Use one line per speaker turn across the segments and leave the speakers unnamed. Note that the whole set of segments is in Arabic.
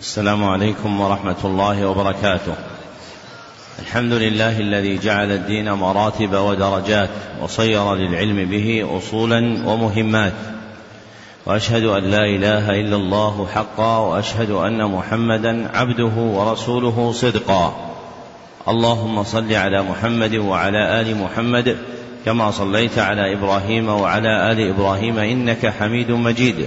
السلام عليكم ورحمة الله وبركاته. الحمد لله الذي جعل الدين مراتب ودرجات وصير للعلم به أصولا ومهمات. وأشهد أن لا إله إلا الله حقا وأشهد أن محمدا عبده ورسوله صدقا. اللهم صل على محمد وعلى آل محمد كما صليت على إبراهيم وعلى آل إبراهيم إنك حميد مجيد.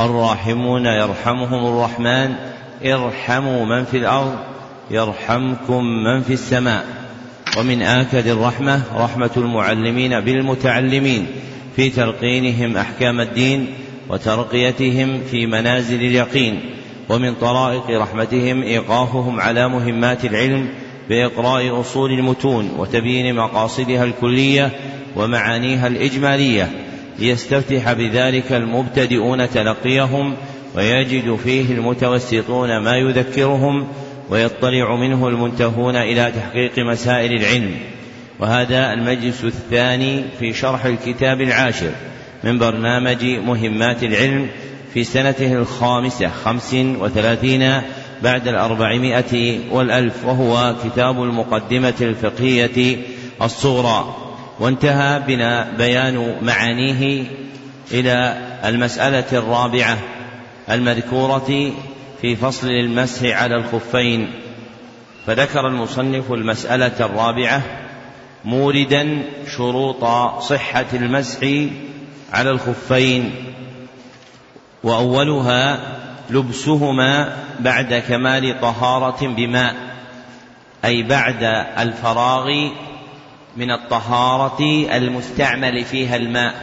الراحمون يرحمهم الرحمن ارحموا من في الأرض يرحمكم من في السماء. ومن آكد الرحمة رحمة المعلمين بالمتعلمين في تلقينهم أحكام الدين وترقيتهم في منازل اليقين. ومن طرائق رحمتهم إيقافهم على مهمات العلم بإقراء أصول المتون وتبيين مقاصدها الكلية ومعانيها الإجمالية. ليستفتح بذلك المبتدئون تلقيهم ويجد فيه المتوسطون ما يذكرهم ويطلع منه المنتهون إلى تحقيق مسائل العلم. وهذا المجلس الثاني في شرح الكتاب العاشر من برنامج مهمات العلم في سنته الخامسة خمس وثلاثين بعد الأربعمائة والألف وهو كتاب المقدمة الفقهية الصغرى. وانتهى بنا بيان معانيه إلى المسألة الرابعة المذكورة في فصل المسح على الخفين. فذكر المصنف المسألة الرابعة موردا شروط صحة المسح على الخفين وأولها لبسهما بعد كمال طهارة بماء أي بعد الفراغ من الطهارة المستعمل فيها الماء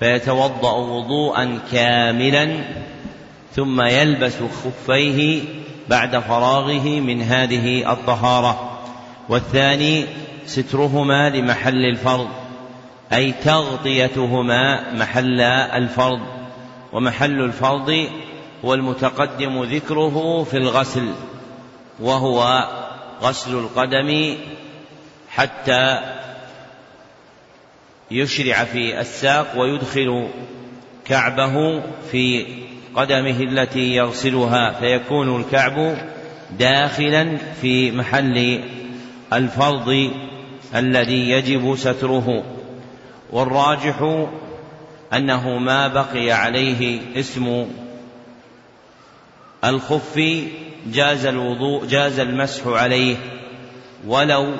فيتوضأ وضوءا كاملا ثم يلبس خفيه بعد فراغه من هذه الطهارة. والثاني سترهما لمحل الفرض أي تغطيتهما محل الفرض. ومحل الفرض هو المتقدم ذكره في الغسل وهو غسل القدم حتى يشرع في الساق ويدخل كعبه في قدمه التي يغسلها فيكون الكعب داخلا في محل الفرض الذي يجب ستره. والراجح أنه ما بقي عليه اسم الخف جاز الوضوء جاز المسح عليه ولو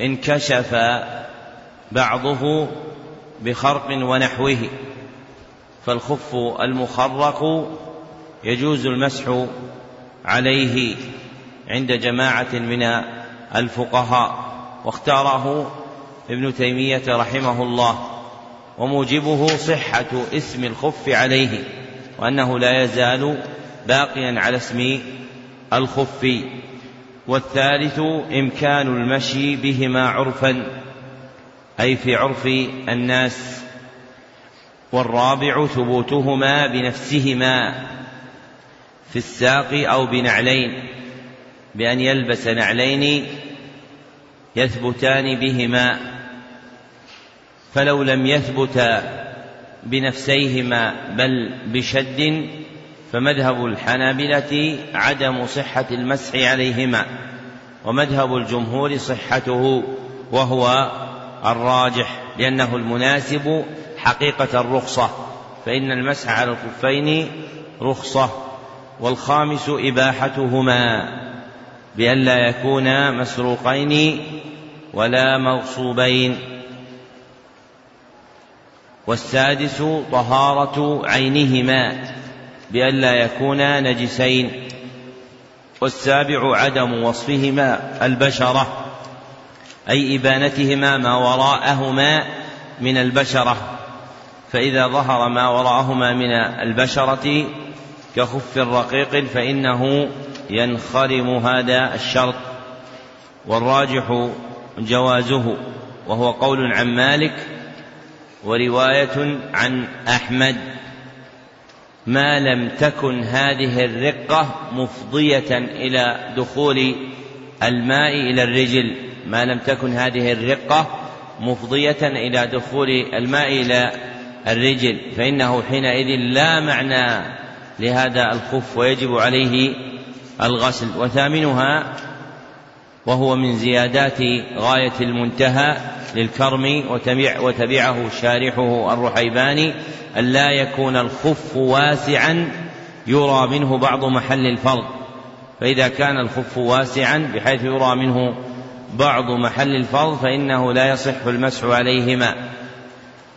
انكشف بعضه بخرق ونحوه فالخف المخرق يجوز المسح عليه عند جماعة من الفقهاء. واختاره ابن تيمية رحمه الله. وموجبه صحة اسم الخف عليه وأنه لا يزال باقيا على اسم الخف. والثالث إمكان المشي بهما عرفا أي في عرف الناس والرابع ثبوتهما بنفسهما في الساق أو بنعلين بأن يلبس نعلين يثبتان بهما فلو لم يثبت بنفسيهما بل بشد فمذهب الحنابلة عدم صحة المسح عليهما ومذهب الجمهور صحته وهو الراجح لأنه المناسب حقيقة الرخصة فإن المسح على الخفين رخصة والخامس إباحتهما بألا يكونا مسروقين ولا مغصوبين. والسادس طهارة عينهما. بألا يكونا نجسين والسابع عدم وصفهما البشرة أي إبانتهما ما وراءهما من البشرة. فإذا ظهر ما وراءهما من البشرة كخف رقيق فإنه ينخرم هذا الشرط. والراجح جوازه وهو قول عن مالك ورواية عن أحمد. ما لم تكن هذه الرقة مفضية إلى دخول الماء إلى الرجل. ما لم تكن هذه الرقة مفضية إلى دخول الماء إلى الرجل. فإنه حينئذ لا معنى لهذا الخف ويجب عليه الغسل. وثامنها وهو من زيادات غاية المنتهى للكرم وتبع وتبعه شارحه الرحيباني ألا يكون الخف واسعا يرى منه بعض محل الفرض. فإذا كان الخف واسعا بحيث يرى منه بعض محل الفرض فإنه لا يصح المسح عليهما.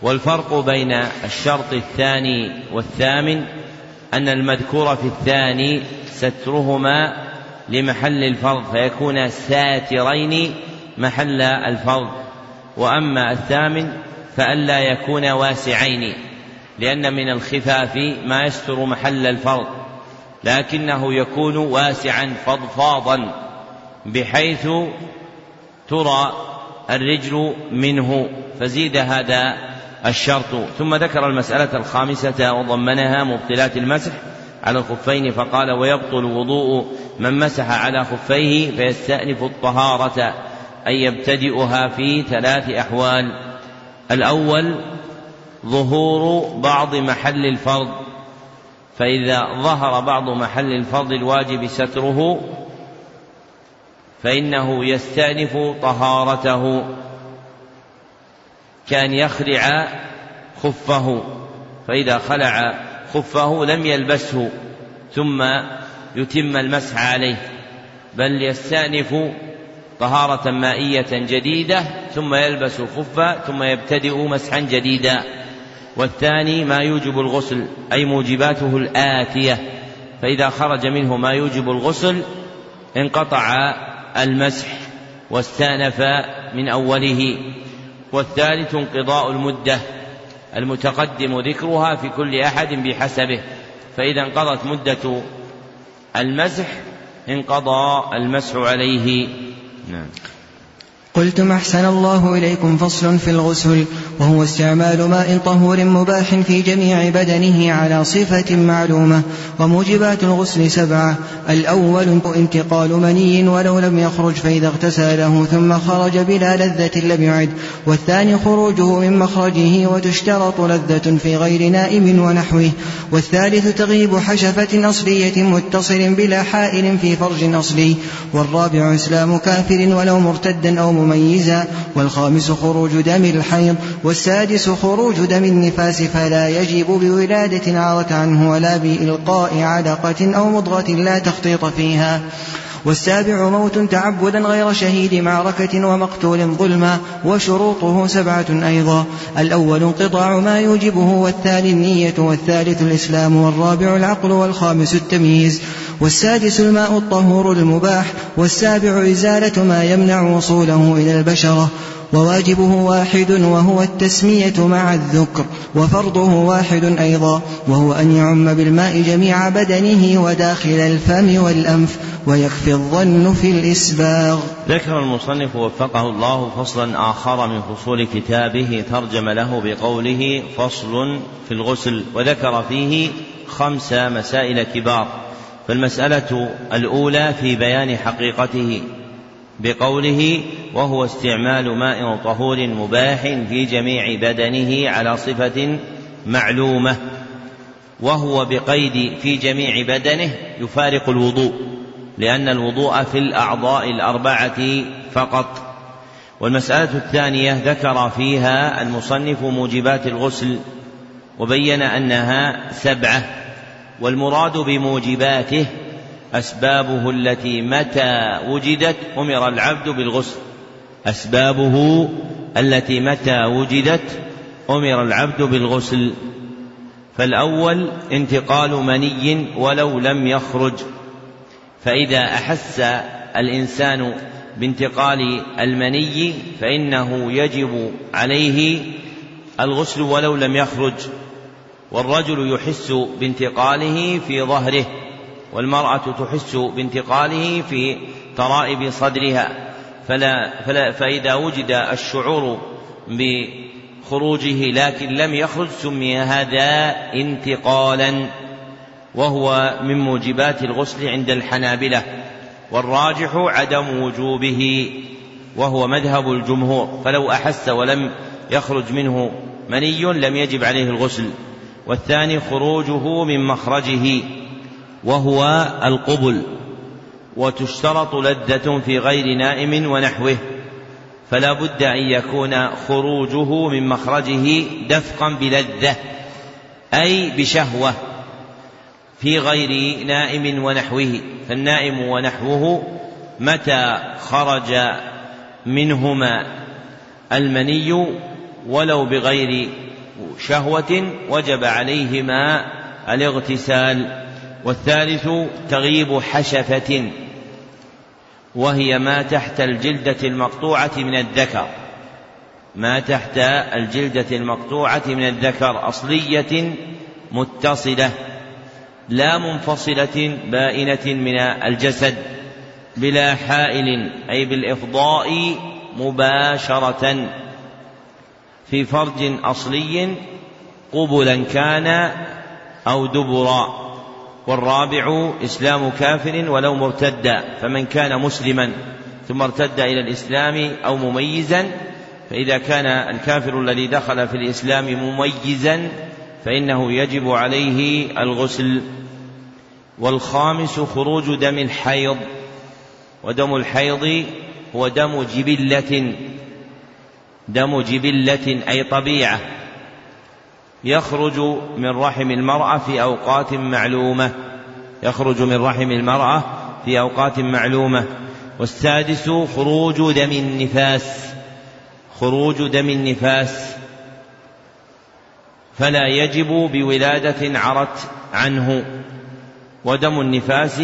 والفرق بين الشرط الثاني والثامن أن المذكور في الثاني سترهما لمحل الفرض فيكون ساترين محل الفرض. وأما الثامن فألا يكون واسعين لأن من الخفاف ما يستر محل الفرض. لكنه يكون واسعا فضفاضا بحيث ترى الرجل منه. فزيد هذا الشرط. ثم ذكر المسألة الخامسة وضمنها مبطلات المسح. على الخفين فقال ويبطل وضوء من مسح على خفيه فيستأنف الطهارة أن يبتدئها في ثلاث أحوال. الأول ظهور بعض محل الفرض فإذا ظهر بعض محل الفرض الواجب ستره فإنه يستأنف طهارته كان يخلع خفه فإذا خلع خفه لم يلبسه ثم يتم المسح عليه. بل يستأنف طهارة مائية جديدة ثم يلبس الخف ثم يبتدئ مسحا جديدا. والثاني ما يوجب الغسل أي موجباته الآتية. فإذا خرج منه ما يوجب الغسل انقطع المسح واستأنف من أوله. والثالث انقضاء المدة. المتقدم ذكرها في كل أحد بحسبه. فإذا انقضت مدة المسح انقضى المسح عليه. نعم.
قلتم أحسن الله إليكم فصل في الغسل وهو استعمال ماء طهور مباح في جميع بدنه على صفة معلومة وموجبات الغسل سبعة. الأول انتقال مني ولو لم يخرج فإذا اغتسله ثم خرج بلا لذة لم يعد. والثاني خروجه من مخرجه وتشترط لذة في غير نائم ونحوه. والثالث تغيب حشفة أصلية متصل بلا حائل في فرج أصلي والرابع إسلام كافر ولو مرتدا أو مميزا والخامس خروج دم الحيض والسادس خروج دم النفاس فلا يجب بولادة عارت عنه ولا بإلقاء علقة أو مضغة لا تخطيط فيها. والسابع موت تعبدا غير شهيد معركة ومقتول ظلما وشروطه سبعة أيضا. الأول انقطاع ما يوجبه والثاني النية والثالث الإسلام والرابع العقل والخامس التمييز. والسادس الماء الطهور المباح والسابع إزالة ما يمنع وصوله إلى البشرة. وواجبه واحد وهو التسمية مع الذكر وفرضه واحد أيضا وهو أن يعم بالماء جميع بدنه وداخل الفم والأنف ويكفي الظن في الإسباغ.
ذكر المصنف وفقه الله فصلا آخر من فصول كتابه ترجم له بقوله فصل في الغسل وذكر فيه خمس مسائل كبار. فالمسألة الأولى في بيان حقيقته. بقوله وهو استعمال ماء طهور مباح في جميع بدنه على صفة معلومة وهو بقيد في جميع بدنه يفارق الوضوء لأن الوضوء في الأعضاء الأربعة فقط. والمسألة الثانية ذكر فيها المصنف موجبات الغسل وبين أنها سبعة والمراد بموجباته أسبابه التي متى وجدت أمر العبد بالغسل. أسبابه التي متى وجدت أمر العبد بالغسل. فالأول انتقال مني ولو لم يخرج. فإذا أحس الإنسان بانتقال المني فإنه يجب عليه الغسل ولو لم يخرج. والرجل يحس بانتقاله في ظهره. والمرأة تحس بانتقاله في ترائب صدرها فلا, فلا فإذا وجد الشعور بخروجه لكن لم يخرج سمي هذا انتقالا وهو من موجبات الغسل عند الحنابلة والراجح عدم وجوبه وهو مذهب الجمهور فلو أحس ولم يخرج منه مني لم يجب عليه الغسل والثاني خروجه من مخرجه. وهو القبل وتشترط لذة في غير نائم ونحوه فلا بد أن يكون خروجه من مخرجه دفقا بلذة أي بشهوة في غير نائم ونحوه فالنائم ونحوه متى خرج منهما المني ولو بغير شهوة وجب عليهما الاغتسال. والثالث تغيب حشفة وهي ما تحت الجلدة المقطوعة من الذكر. ما تحت الجلدة المقطوعة من الذكر أصلية متصلة لا منفصلة بائنة من الجسد بلا حائل أي بالإفضاء مباشرة. في فرج أصلي قبلا كان أو دبرا. والرابع إسلام كافر ولو مرتدا فمن كان مسلما ثم ارتد إلى الإسلام أو مميزا فإذا كان الكافر الذي دخل في الإسلام مميزا فإنه يجب عليه الغسل. والخامس خروج دم الحيض ودم الحيض هو دم جبلة دم جبلة أي طبيعة. يخرج من رحم المرأة في أوقات معلومة. يخرج من رحم المرأة في أوقات معلومة. والسادس خروج دم النفاس. خروج دم النفاس. فلا يجب بولادة عرت عنه. ودم النفاس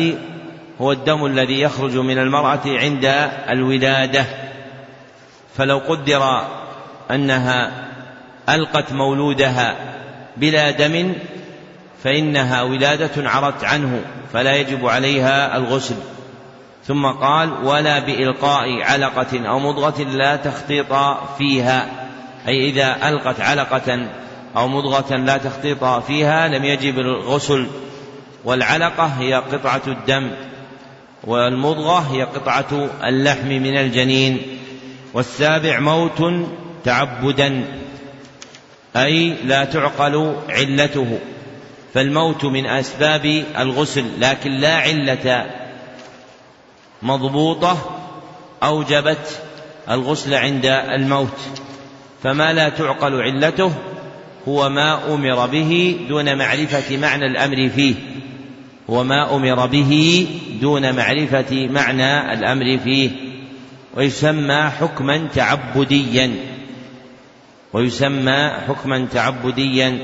هو الدم الذي يخرج من المرأة عند الولادة. فلو قدر أنها ألقت مولودها بلا دم فإنها ولادة عرت عنه فلا يجب عليها الغسل. ثم قال ولا بإلقاء علقة أو مضغة لا تخطيط فيها. أي إذا ألقت علقة أو مضغة لا تخطيط فيها لم يجب الغسل. والعلقة هي قطعة الدم والمضغة هي قطعة اللحم من الجنين. والسابع موت تعبدا. أي لا تعقل علته. فالموت من أسباب الغسل لكن لا علة مضبوطة أوجبت الغسل عند الموت. فما لا تعقل علته هو ما أمر به دون معرفة معنى الأمر فيه. هو ما أمر به دون معرفة معنى الأمر فيه. ويسمى حكما تعبديا. ويسمى حكما تعبديا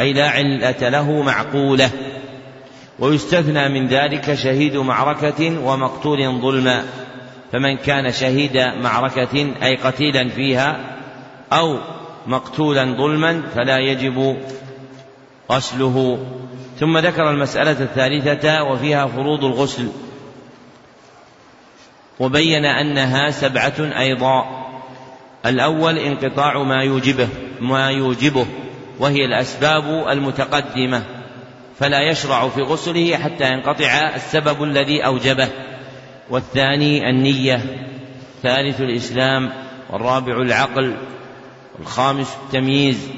أي لا علة له معقولة. ويستثنى من ذلك شهيد معركة ومقتول ظلما. فمن كان شهيد معركة أي قتيلا فيها أو مقتولا ظلما فلا يجب غسله. ثم ذكر المسألة الثالثة وفيها فروض الغسل. وبين أنها سبعة أيضا. الأول انقطاع ما يوجبه ما يوجبه وهي الأسباب المتقدمة فلا يشرع في غسله حتى ينقطع السبب الذي أوجبه. والثاني النية ثالث الإسلام والرابع العقل والخامس التمييز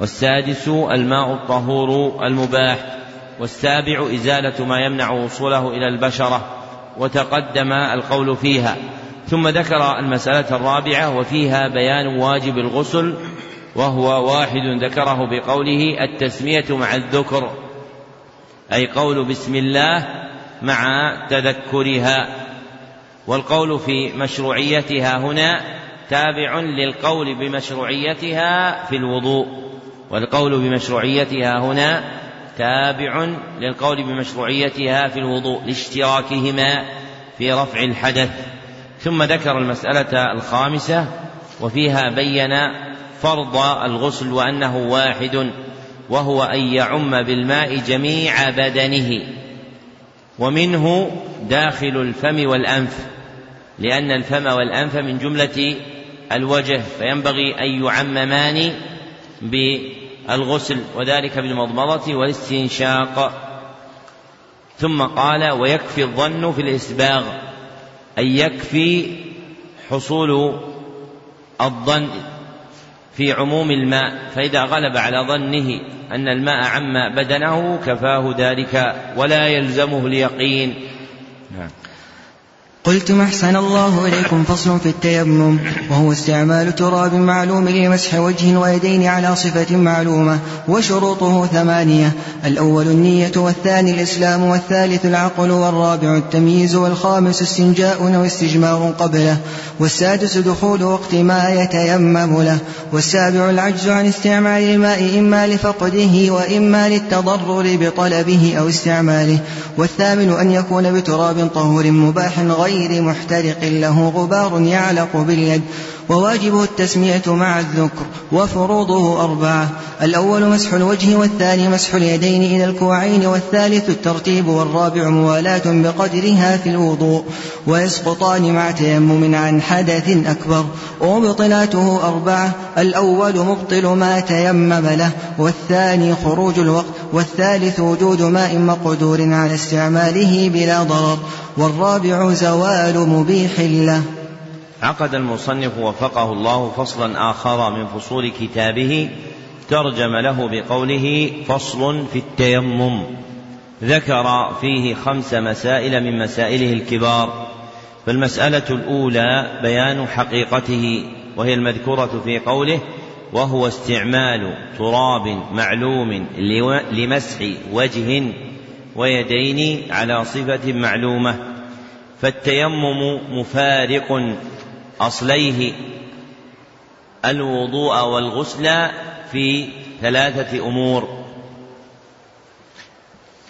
والسادس الماء الطهور المباح والسابع إزالة ما يمنع وصوله إلى البشرة وتقدم القول فيها. ثم ذكر المسألة الرابعة وفيها بيان واجب الغسل وهو واحد ذكره بقوله التسمية مع الذكر أي قول بسم الله مع تذكرها والقول في مشروعيتها هنا تابع للقول بمشروعيتها في الوضوء والقول بمشروعيتها هنا تابع للقول بمشروعيتها في الوضوء لاشتراكهما في رفع الحدث. ثم ذكر المسألة الخامسة وفيها بين فرض الغسل وأنه واحد وهو أن يعم بالماء جميع بدنه ومنه داخل الفم والأنف لأن الفم والأنف من جملة الوجه فينبغي أن يعممان بالغسل وذلك بالمضمضة والاستنشاق. ثم قال ويكفي الظن في الإسباغ. أي يكفي حصول الظن في عموم الماء فإذا غلب على ظنه أن الماء عم بدنه كفاه ذلك ولا يلزمه اليقين. نعم.
قلتم أحسن الله إليكم فصل في التيمم. وهو استعمال تراب معلوم لمسح وجه ويدين على صفة معلومة وشروطه ثمانية. الأول النية والثاني الإسلام والثالث العقل والرابع التمييز والخامس استنجاء أو استجمار قبله. والسادس دخول وقت ما يتيمم له. والسابع العجز عن استعمال الماء إما لفقده وإما للتضرر بطلبه أو استعماله. والثامن أن يكون بتراب طهور مباح غير محترق له غبار يعلق باليد وواجبه التسمية مع الذكر وفروضه أربعة. الأول مسح الوجه والثاني مسح اليدين إلى الكوعين والثالث الترتيب والرابع موالاة بقدرها في الوضوء. ويسقطان مع تيمم عن حدث أكبر. ومبطلاته أربعة. الأول مبطل ما تيمم له. والثاني خروج الوقت. والثالث وجود ماء مقدور على استعماله بلا ضرر. والرابع زوال مبيح له.
عقد المصنف وفقه الله فصلا آخر من فصول كتابه ترجم له بقوله فصل في التيمم. ذكر فيه خمس مسائل من مسائله الكبار. فالمسألة الأولى بيان حقيقته وهي المذكورة في قوله وهو استعمال تراب معلوم لمسح وجه ويدين على صفة معلومة. فالتيمم مفارق أصليه الوضوء والغسل في ثلاثة أمور.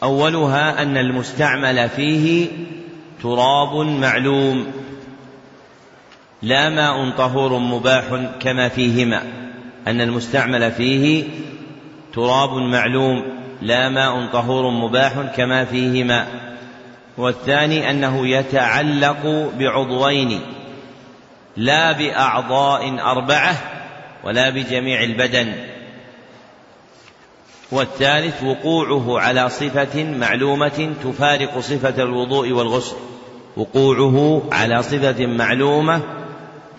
أولها أن المستعمل فيه تراب معلوم لا ماء طهور مباح كما فيهما. أن المستعمل فيه تراب معلوم لا ماء طهور مباح كما فيهما. والثاني أنه يتعلق بعضوين لا بأعضاء أربعة ولا بجميع البدن. والثالث وقوعه على صفة معلومة تفارق صفة الوضوء والغسل. وقوعه على صفة معلومة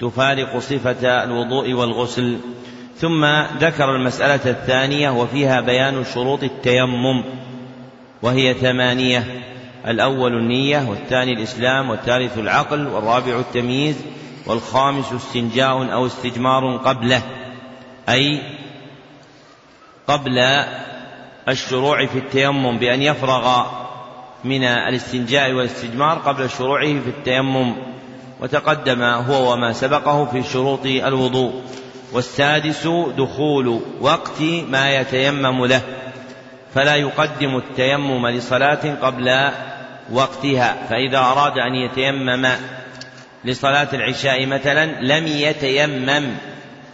تفارق صفة الوضوء والغسل. ثم ذكر المسألة الثانية وفيها بيان شروط التيمم وهي ثمانية الأول النية والثاني الإسلام والثالث العقل والرابع التمييز. والخامس استنجاء أو استجمار قبله أي قبل الشروع في التيمم بأن يفرغ من الاستنجاء والاستجمار قبل شروعه في التيمم وتقدم هو وما سبقه في شروط الوضوء. والسادس دخول وقت ما يتيمم له فلا يقدم التيمم لصلاة قبل وقتها فإذا أراد أن يتيمم لصلاة العشاء مثلا لم يتيمم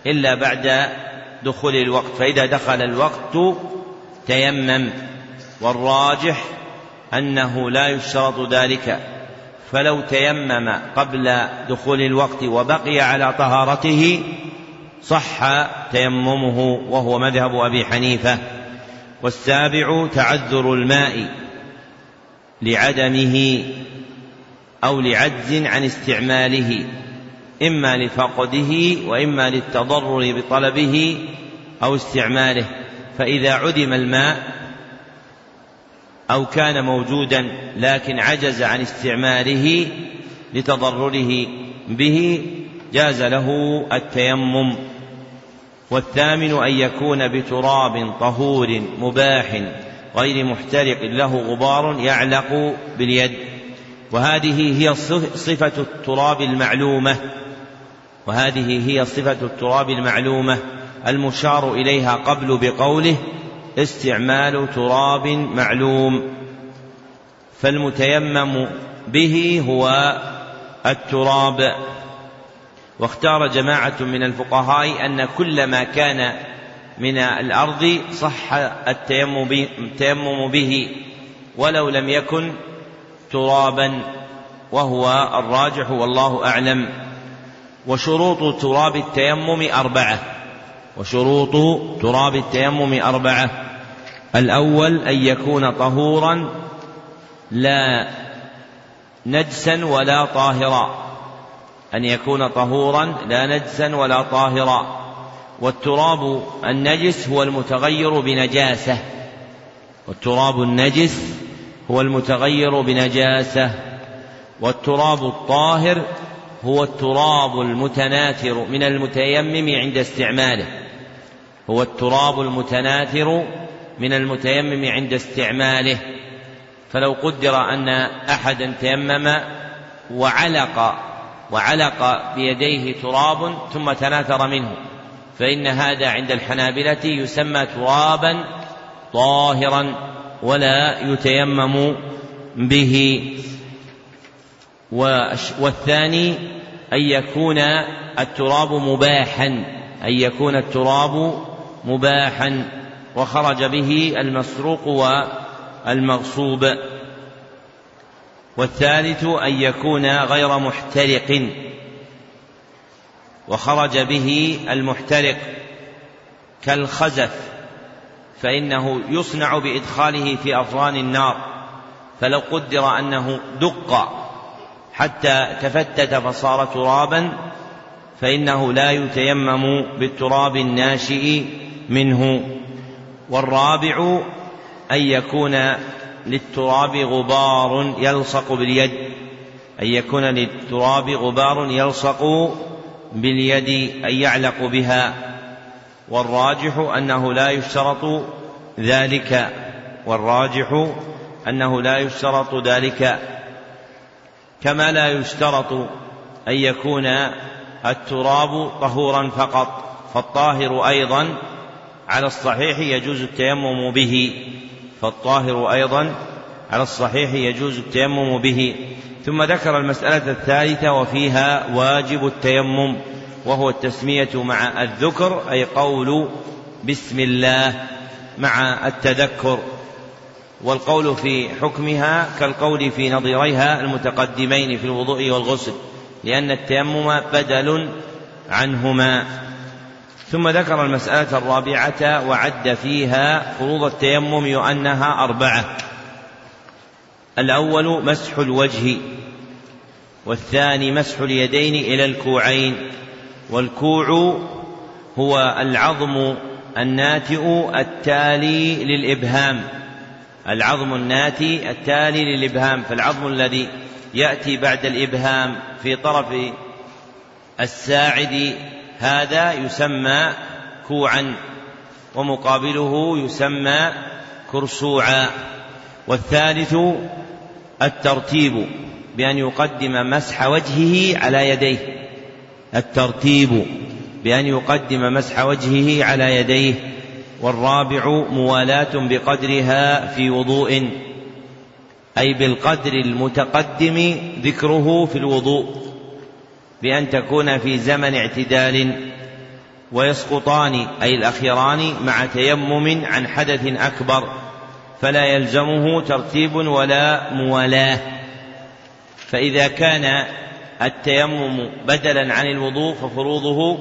إلا بعد دخول الوقت فإذا دخل الوقت تيمم. والراجح أنه لا يشترط ذلك. فلو تيمم قبل دخول الوقت وبقي على طهارته صح تيممه وهو مذهب أبي حنيفة. والسابع تعذر الماء لعدمه أو لعجز عن استعماله إما لفقده وإما للتضرر بطلبه أو استعماله. فإذا عدم الماء أو كان موجودا لكن عجز عن استعماله لتضرره به جاز له التيمم. والثامن أن يكون بتراب طهور مباح غير محترق له غبار يعلق باليد. وهذه هي صفة التراب المعلومة. وهذه هي صفة التراب المعلومة المشار إليها قبل بقوله استعمال تراب معلوم. فالمتيمم به هو التراب. واختار جماعة من الفقهاء أن كل ما كان من الأرض صح التيمم به ولو لم يكن ترابا وهو الراجح والله أعلم. وشروط تراب التيمم أربعة. وشروط تراب التيمم أربعة. الأول أن يكون طهورا لا نجسا ولا طاهرا. أن يكون طهورا لا نجسا ولا طاهرا. والتراب النجس هو المتغير بنجاسة. والتراب النجس هو المتغير بنجاسة والتراب الطاهر هو التراب المتناثر من المتيمم عند استعماله. هو التراب المتناثر من المتيمم عند استعماله. فلو قدر أن أحدا تيمم وعلق وعلق بيديه تراب ثم تناثر منه فإن هذا عند الحنابلة يسمى ترابا طاهرا. ولا يتيمم به. والثاني أن يكون التراب مباحا أن يكون التراب مباحا. وخرج به المسروق والمغصوب. والثالث أن يكون غير محترق. وخرج به المحترق كالخزف. فإنه يصنع بإدخاله في أفران النار. فلو قدر أنه دق حتى تفتت فصار ترابا فإنه لا يتيمم بالتراب الناشئ منه. والرابع أن يكون للتراب غبار يلصق باليد أن يكون للتراب غبار يلصق باليد أن يعلق بها. والراجح أنه لا يشترط ذلك والراجح أنه لا يشترط ذلك. كما لا يشترط أن يكون التراب طهورا فقط فالطاهر أيضا على الصحيح يجوز التيمم به فالطاهر أيضا على الصحيح يجوز التيمم به. ثم ذكر المسألة الثالثة وفيها واجب التيمم. وهو التسمية مع الذكر أي قول بسم الله مع التذكر. والقول في حكمها كالقول في نظيريها المتقدمين في الوضوء والغسل لأن التيمم بدل عنهما. ثم ذكر المسألة الرابعة وعد فيها فروض التيمم أنها أربعة. الأول مسح الوجه والثاني مسح اليدين إلى الكوعين. والكوع هو العظم الناتئ التالي للإبهام. العظم الناتي التالي للإبهام. فالعظم الذي يأتي بعد الإبهام في طرف الساعد هذا يسمى كوعا ومقابله يسمى كرسوعا. والثالث الترتيب بأن يقدم مسح وجهه على يديه. الترتيب بأن يقدم مسح وجهه على يديه والرابع موالاة بقدرها في وضوء أي بالقدر المتقدم ذكره في الوضوء بأن تكون في زمن اعتدال ويسقطان أي الأخيران مع تيمم عن حدث أكبر فلا يلزمه ترتيب ولا موالاة. فإذا كان التيمم بدلا عن الوضوء ففروضه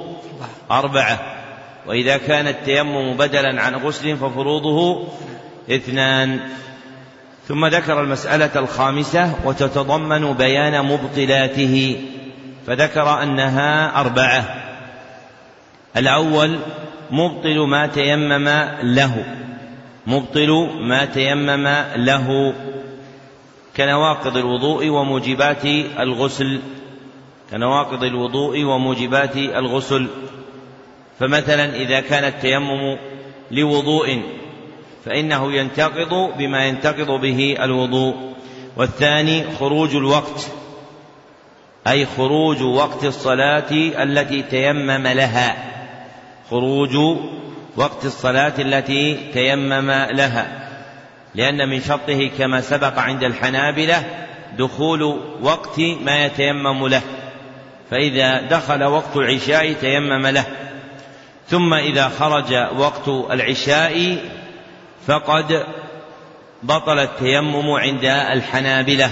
أربعة. وإذا كان التيمم بدلا عن غسل ففروضه اثنان. ثم ذكر المسألة الخامسة وتتضمن بيان مبطلاته فذكر أنها أربعة. الأول مبطل ما تيمم له. مبطل ما تيمم له. كنواقض الوضوء وموجبات الغسل. كنواقض الوضوء وموجبات الغسل. فمثلا إذا كان التيمم لوضوء فإنه ينتقض بما ينتقض به الوضوء. والثاني خروج الوقت أي خروج وقت الصلاة التي تيمم لها. خروج وقت الصلاة التي تيمم لها. لأن من شرطه كما سبق عند الحنابلة دخول وقت ما يتيمم له. فإذا دخل وقت العشاء تيمم له. ثم إذا خرج وقت العشاء فقد بطل التيمم عند الحنابلة.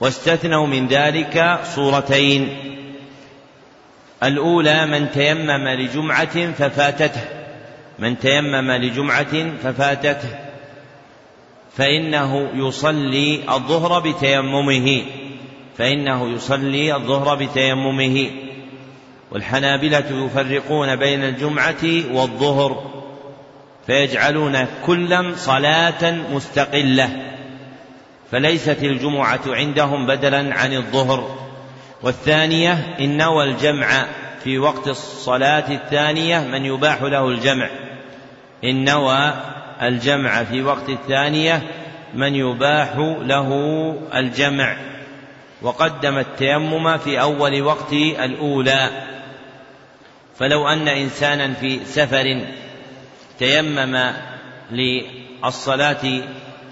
واستثنوا من ذلك صورتين. الأولى من تيمم لجمعة ففاتته. من تيمم لجمعة ففاتته. فإنه يصلي الظهر بتيممه. فإنه يصلي الظهر بتيممه. والحنابلة يفرقون بين الجمعة والظهر فيجعلون كلا صلاة مستقلة. فليست الجمعة عندهم بدلا عن الظهر. والثانية إن نوى الجمع في وقت الصلاة الثانية من يباح له الجمع. إن نوى الجمع في وقت الثانية من يباح له الجمع. وقدم التيمم في أول وقت الأولى. فلو أن إنسانا في سفر تيمم للصلاة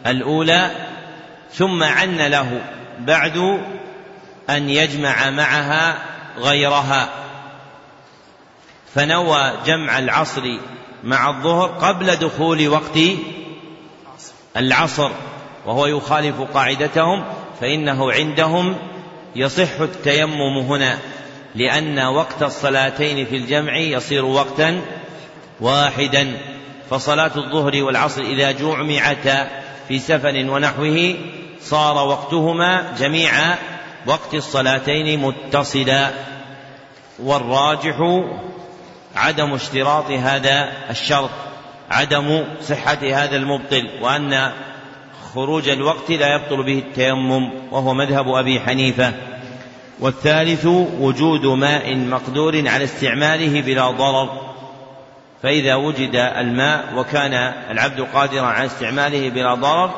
الأولى ثم عن له بعد أن يجمع معها غيرها. فنوى جمع العصر مع الظهر قبل دخول وقت العصر وهو يخالف قاعدتهم. فإنه عندهم يصح التيمم هنا لأن وقت الصلاتين في الجمع يصير وقتا واحدا فصلاة الظهر والعصر إذا جمعتا في سفر ونحوه صار وقتهما جميع وقت الصلاتين متصلا. والراجح عدم اشتراط هذا الشرط عدم صحة هذا المبطل وأن خروج الوقت لا يبطل به التيمم وهو مذهب أبي حنيفة. والثالث وجود ماء مقدور على استعماله بلا ضرر. فإذا وجد الماء وكان العبد قادرا على استعماله بلا ضرر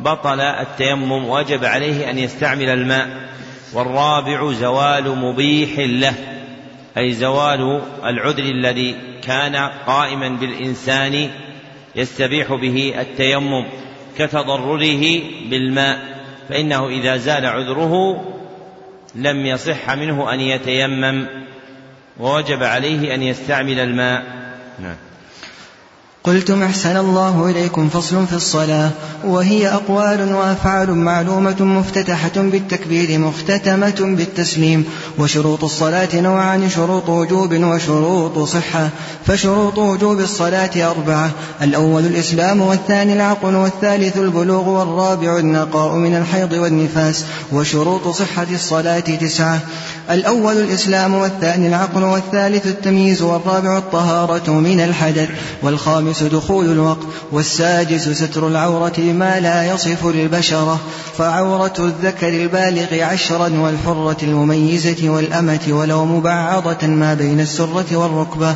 بطل التيمم وجب عليه أن يستعمل الماء. والرابع زوال مبيح له أي زوال العذر الذي كان قائما بالإنسان يستبيح به التيمم. كتضرره بالماء فإنه إذا زال عذره لم يصح منه أن يتيمم ووجب عليه أن يستعمل الماء. نعم.
قلتم أحسن الله إليكم فصل في الصلاة. وهي أقوال وأفعال معلومة مفتتحة بالتكبير مختتمة بالتسليم. وشروط الصلاة نوعان شروط وجوب وشروط صحة. فشروط وجوب الصلاة أربعة الأول الإسلام والثاني العقل والثالث البلوغ والرابع النقاء من الحيض والنفاس. وشروط صحة الصلاة تسعة الأول الإسلام والثاني العقل والثالث التمييز والرابع الطهارة من الحدث. والخامس دخول الوقت والسادس ستر العورة بما لا يصف للبشرة فعورة الذكر البالغ عشرا والحرة المميزة والأمة ولو مبعضة ما بين السرة والركبة.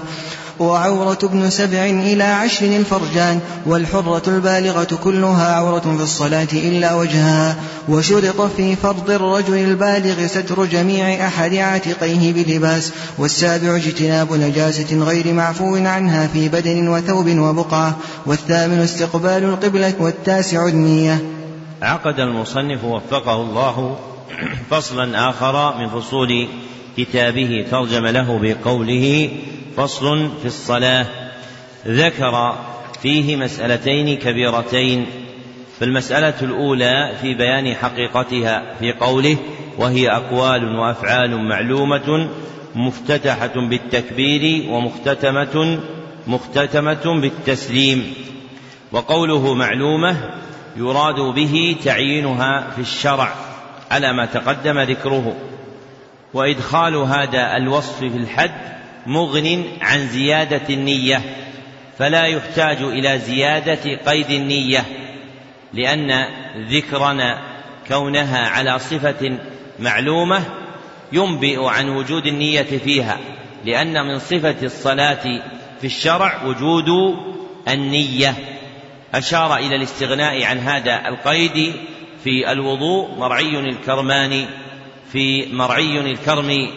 وعورة ابن سبع إلى عشر الفرجان والحرة البالغة كلها عورة في الصلاة إلا وجهها. وشرط في فرض الرجل البالغ ستر جميع أحد عاتقيه بلباس والسابع اجتناب نجاسة غير معفو عنها في بدن وثوب وبقعة. والثامن استقبال القبلة والتاسع النية.
عقد المصنف وفقه الله فصلا آخر من فصول كتابه ترجم له بقوله فصل في الصلاة. ذكر فيه مسألتين كبيرتين. فالمسألة الأولى في بيان حقيقتها في قوله وهي أقوال وأفعال معلومة مفتتحة بالتكبير ومختتمة مختتمة بالتسليم. وقوله معلومة يراد به تعيينها في الشرع على ما تقدم ذكره. وإدخال هذا الوصف في الحد مغن عن زيادة النية فلا يحتاج إلى زيادة قيد النية لأن ذكرنا كونها على صفة معلومة ينبئ عن وجود النية فيها لأن من صفة الصلاة في الشرع وجود النية. أشار إلى الاستغناء عن هذا القيد في الوضوء مرعي الكرمان في مرعي الكرم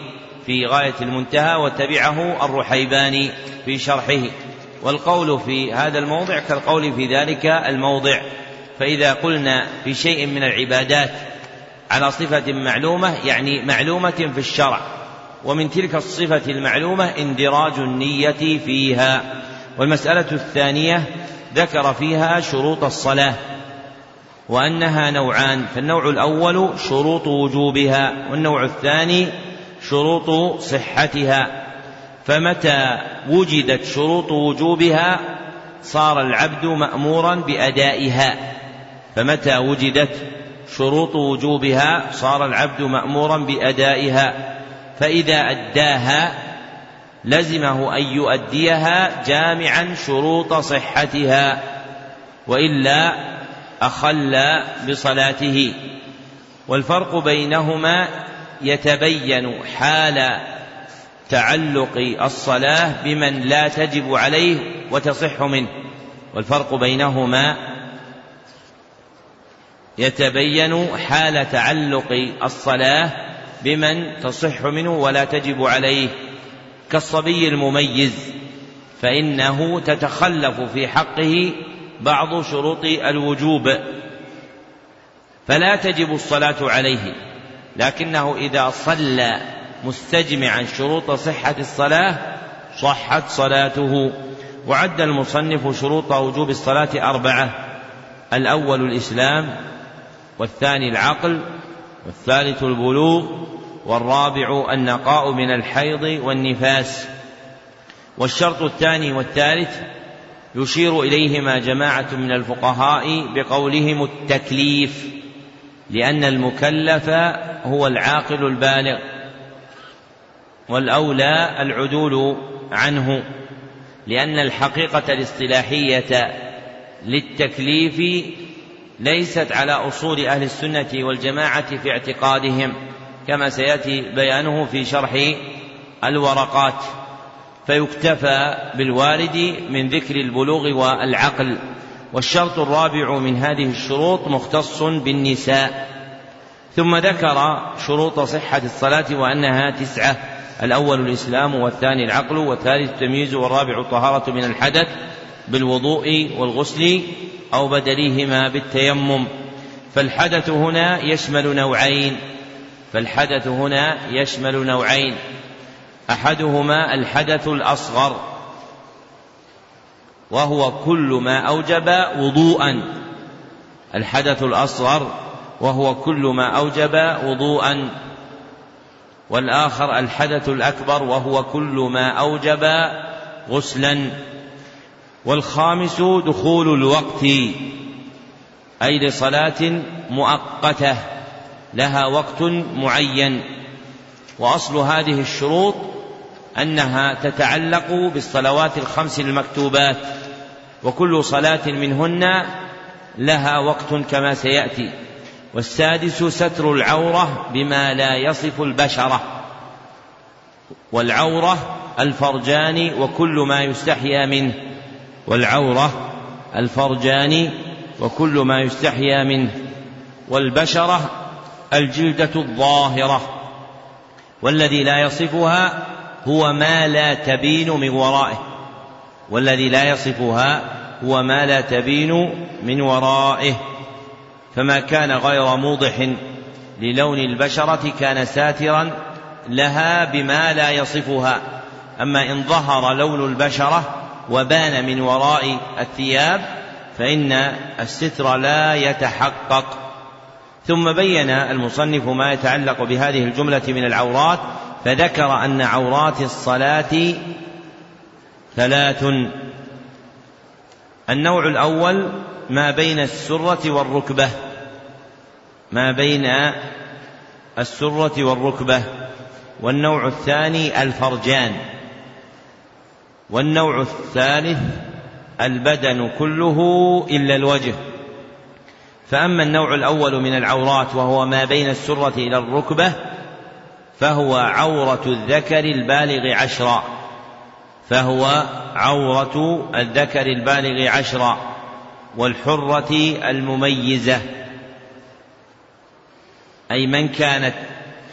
في غاية المنتهى وتبعه الرحيباني في شرحه. والقول في هذا الموضع كالقول في ذلك الموضع. فإذا قلنا في شيء من العبادات على صفة معلومة يعني معلومة في الشرع ومن تلك الصفة المعلومة اندراج النية فيها. والمسألة الثانية ذكر فيها شروط الصلاة وأنها نوعان فالنوع الأول شروط وجوبها والنوع الثاني شروط صحتها فمتى وجدت شروط وجوبها صار العبد مأمورا بأدائها فمتى وجدت شروط وجوبها صار العبد مأمورا بأدائها فإذا أداها لزمه أن يؤديها جامعا شروط صحتها وإلا أخل بصلاته والفرق بينهما يتبين حال تعلق الصلاة بمن لا تجب عليه وتصح منه والفرق بينهما يتبين حال تعلق الصلاة بمن تصح منه ولا تجب عليه. كالصبي المميز فإنه تتخلف في حقه بعض شروط الوجوب فلا تجب الصلاة عليه. لكنه إذا صلى مستجمعا شروط صحة الصلاة صحت صلاته. وعد المصنف شروط وجوب الصلاة أربعة. الأول الإسلام والثاني العقل والثالث البلوغ والرابع النقاء من الحيض والنفاس. والشرط الثاني والثالث يشير إليهما جماعة من الفقهاء بقولهم التكليف. لأن المكلف هو العاقل البالغ والأولى العدول عنه لأن الحقيقة الاصطلاحية للتكليف ليست على أصول أهل السنة والجماعة في اعتقادهم كما سيأتي بيانه في شرح الورقات. فيكتفى بالوارد من ذكر البلوغ والعقل. والشرط الرابع من هذه الشروط مختص بالنساء. ثم ذكر شروط صحة الصلاة وأنها تسعة الأول الإسلام والثاني العقل والثالث التمييز والرابع الطهارة من الحدث بالوضوء والغسل أو بدليهما بالتيمم. فالحدث هنا يشمل نوعين. فالحدث هنا يشمل نوعين أحدهما الحدث الأصغر وهو كل ما أوجب وضوءا. الحدث الأصغر وهو كل ما أوجب وضوءا. والآخر الحدث الأكبر وهو كل ما أوجب غسلا. والخامس دخول الوقت أي لصلاة مؤقتة لها وقت معين. وأصل هذه الشروط أنها تتعلق بالصلوات الخمس المكتوبات. وكل صلاة منهن لها وقت كما سيأتي. والسادس ستر العورة بما لا يصف البشرة. والعورة الفرجان وكل ما يستحيا منه. والعورة الفرجان وكل ما يستحيا منه. والبشرة الجلدة الظاهرة. والذي لا يصفها هو ما لا تبين من ورائه. والذي لا يصفها هو ما لا تبين من ورائه فما كان غير موضح للون البشرة كان ساترا لها بما لا يصفها. أما إن ظهر لون البشرة وبان من وراء الثياب فإن الستر لا يتحقق. ثم بين المصنف ما يتعلق بهذه الجملة من العورات فذكر أن عورات الصلاة ثلاث. النوع الأول ما بين السرة والركبة. ما بين السرة والركبة. والنوع الثاني الفرجان. والنوع الثالث البدن كله إلا الوجه. فأما النوع الأول من العورات وهو ما بين السرة إلى الركبة فهو عورة الذكر البالغ عشرا. فهو عورة الذكر البالغ عشرا والحرة المميزة. أي من كانت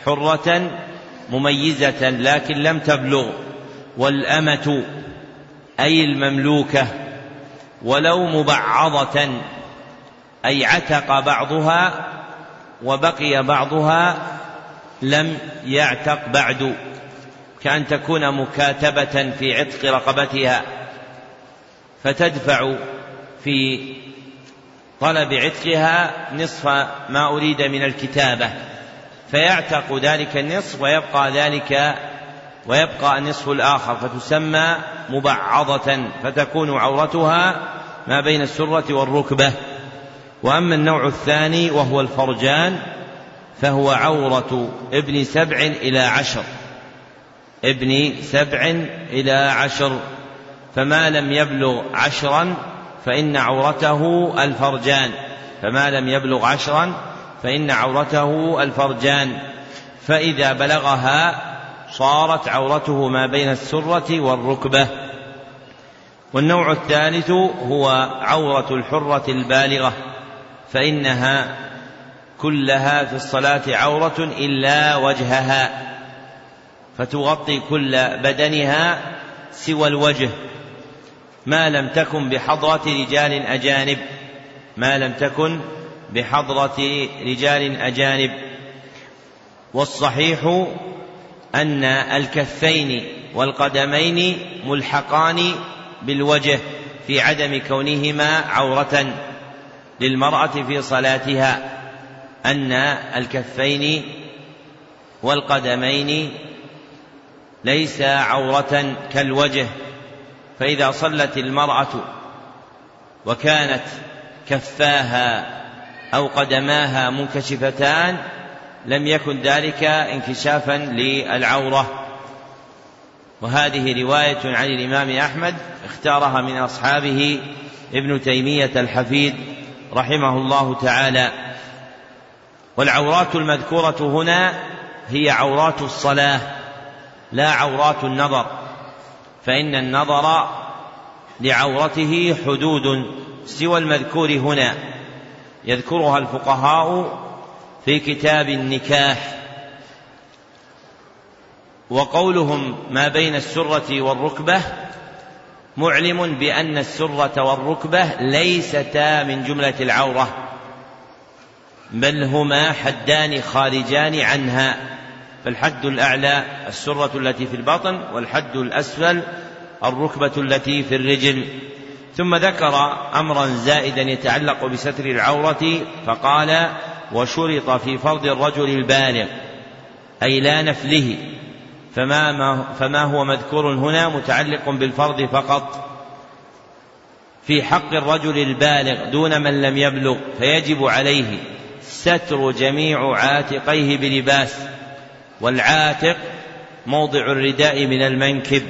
حرة مميزة لكن لم تبلغ والأمة أي المملوكة ولو مبعضة أي عتق بعضها وبقي بعضها لم يعتق بعد. كأن تكون مكاتبة في عتق رقبتها فتدفع في طلب عتقها نصف ما أريد من الكتابة فيعتق ذلك النصف ويبقى ذلك ويبقى النصف الآخر فتسمى مبعضة فتكون عورتها ما بين السرة والركبة. وأما النوع الثاني وهو الفرجان فهو عورة ابن سبع إلى عشر. ابن سبع إلى عشر فما لم يبلغ عشرا فإن عورته الفرجان فما لم يبلغ عشرا فإن عورته الفرجان. فإذا بلغها صارت عورته ما بين السرة والركبة. والنوع الثالث هو عورة الحرة البالغة فإنها كلها في الصلاة عورة إلا وجهها. فتغطي كل بدنها سوى الوجه ما لم تكن بحضرة رجال أجانب. ما لم تكن بحضرة رجال أجانب. والصحيح أن الكفين والقدمين ملحقان بالوجه في عدم كونهما عورة للمرأة في صلاتها. أن الكفين والقدمين ليس عورة كالوجه فإذا صلت المرأة وكانت كفاها أو قدماها منكشفتان لم يكن ذلك انكشافا للعورة. وهذه رواية عن الإمام أحمد اختارها من أصحابه ابن تيمية الحفيد رحمه الله تعالى. والعورات المذكورة هنا هي عورات الصلاة. لا عورات النظر فإن النظر لعورته حدود سوى المذكور هنا. يذكرها الفقهاء في كتاب النكاح وقولهم ما بين السرة والركبة معلم بأن السرة والركبة ليستا من جملة العورة بل هما حدان خارجان عنها. فالحد الأعلى السرة التي في البطن والحد الأسفل الركبة التي في الرجل. ثم ذكر أمرا زائدا يتعلق بستر العورة فقال وشرط في فرض الرجل البالغ أي لا نفله فما, ما فما هو مذكور هنا متعلق بالفرض فقط. في حق الرجل البالغ دون من لم يبلغ فيجب عليه ستر جميع عاتقيه بلباس والعاتق موضع الرداء من المنكب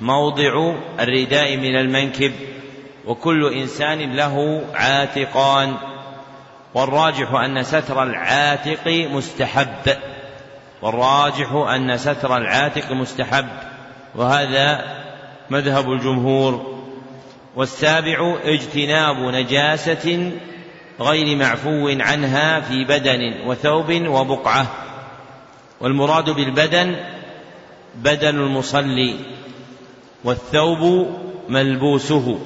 موضع الرداء من المنكب. وكل إنسان له عاتقان. والراجح أن ستر العاتق مستحب. والراجح أن ستر العاتق مستحب. وهذا مذهب الجمهور. والسابع اجتناب نجاسة غير معفو عنها في بدن وثوب وبقعة. والمراد بالبدن بدن المصلي والثوب ملبوسه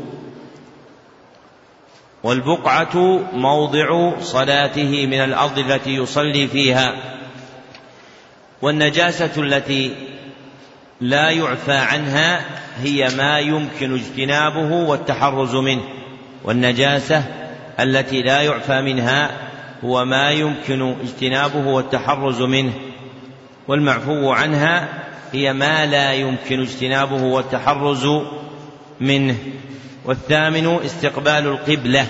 والبقعة موضع صلاته من الأرض التي يصلي فيها والنجاسة التي لا يعفى عنها هي ما يمكن اجتنابه والتحرز منه والنجاسة التي لا يعفى منها هو ما يمكن اجتنابه والتحرز منه والمعفو عنها هي ما لا يمكن اجتنابه والتحرز منه. والثامن استقبال القبلة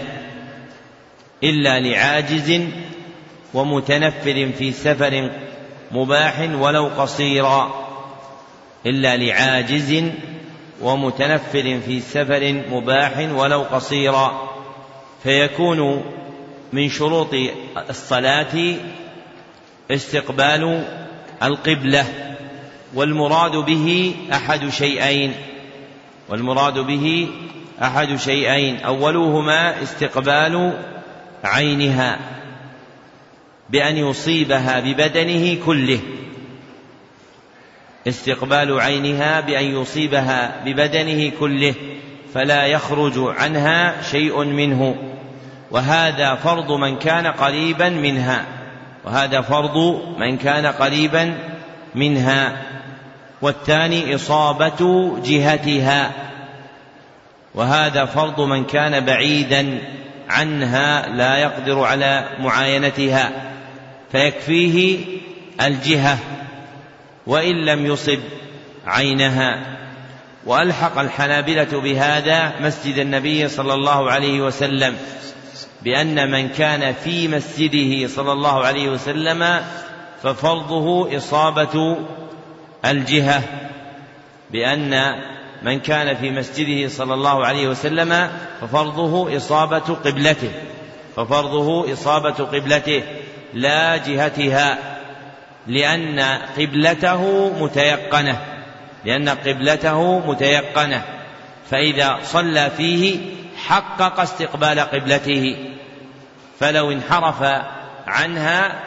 إلا لعاجز ومتنفر في سفر مباح ولو قصيرا إلا لعاجز ومتنفر في سفر مباح ولو قصيرا. فيكون من شروط الصلاة استقبال القبلة والمراد به أحد شيئين والمراد به أحد شيئين اولهما استقبال عينها بأن يصيبها ببدنه كله. استقبال عينها بأن يصيبها ببدنه كله فلا يخرج عنها شيء منه وهذا فرض من كان قريبا منها. وهذا فرض من كان قريبا منها والثاني إصابة جهتها. وهذا فرض من كان بعيدا عنها لا يقدر على معاينتها فيكفيه الجهة وإن لم يصب عينها. وألحق الحنابلة بهذا مسجد النبي صلى الله عليه وسلم. بأن من كان في مسجده صلى الله عليه وسلم ففرضه إصابة الجهة. بأن من كان في مسجده صلى الله عليه وسلم ففرضه إصابة قبلته. ففرضه إصابة قبلته لا جهتها لأن قبلته متيقنة. لأن قبلته متيقنة. فإذا صلى فيه حقق استقبال قبلته فلو انحرف عنها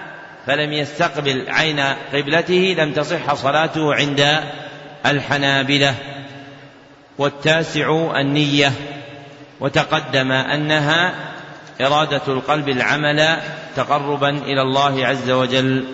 فلم يستقبل عين قبلته لم تصح صلاته عند الحنابلة. والتاسع النية وتقدم أنها إرادة القلب العمل تقربا إلى الله عز وجل.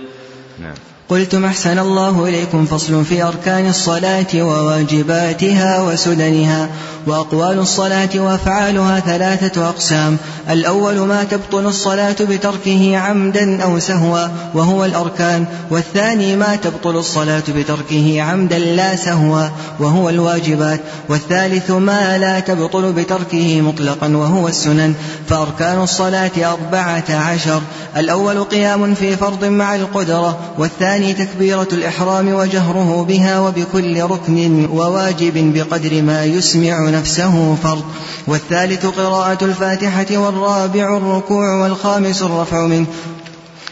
نعم. قلتم أحسن الله إليكم فصل في أركان الصلاة وواجباتها وسننها وأقوال الصلاة وأفعالها ثلاثة أقسام. الأول ما تبطل الصلاة بتركه عمدا أو سهوا وهو الأركان والثاني ما تبطل الصلاة بتركه عمدا لا سهوا وهو الواجبات والثالث ما لا تبطل بتركه مطلقا وهو السنن. فأركان الصلاة أربعة عشر. الأول قيام في فرض مع القدرة والثاني تكبيرة الإحرام وجهره بها وبكل ركن وواجب بقدر ما يسمع نفسه فرض. والثالث قراءة الفاتحة والرابع الركوع والخامس الرفع منه.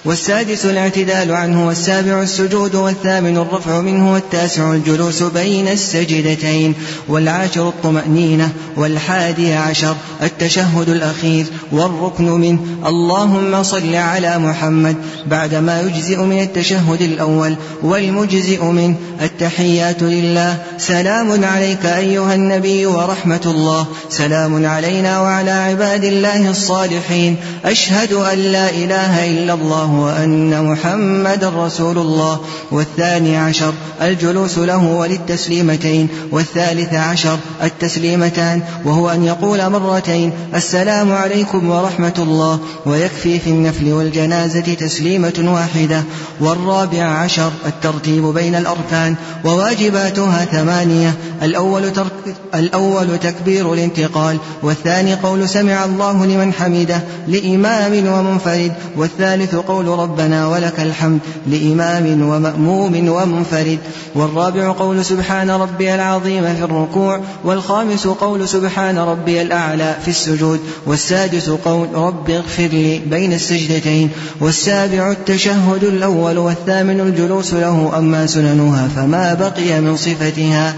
والسادس الاعتدال عنه والسابع السجود والثامن الرفع منه والتاسع الجلوس بين السجدتين والعاشر الطمأنينة والحادي عشر التشهد الأخير والركن منه اللهم صل على محمد بعدما يجزئ من التشهد الأول والمجزئ منه التحيات لله. سلام عليك أيها النبي ورحمة الله. سلام علينا وعلى عباد الله الصالحين. أشهد أن لا إله إلا الله. وأن محمد رسول الله. والثاني عشر الجلوس له وللتسليمتين. والثالث عشر التسليمتان. وهو أن يقول مرتين السلام عليكم ورحمة الله. ويكفي في النفل والجنازة تسليمة واحدة. والرابع عشر الترتيب بين الأركان. وواجباتها ثمانية. الأول, ترك الأول تكبير الانتقال. والثاني قول سمع الله لمن حمده لإمام ومنفرد. والثالث قول ربنا ولك الحمد لإمام ومأموم ومنفرد. والرابع قول سبحان ربي العظيم في الركوع. والخامس قول سبحان ربي الأعلى في السجود. والسادس قول رب اغفر لي بين السجدتين. والسابع التشهد الأول والثامن الجلوس له أما سننها فما بقي من صفتها.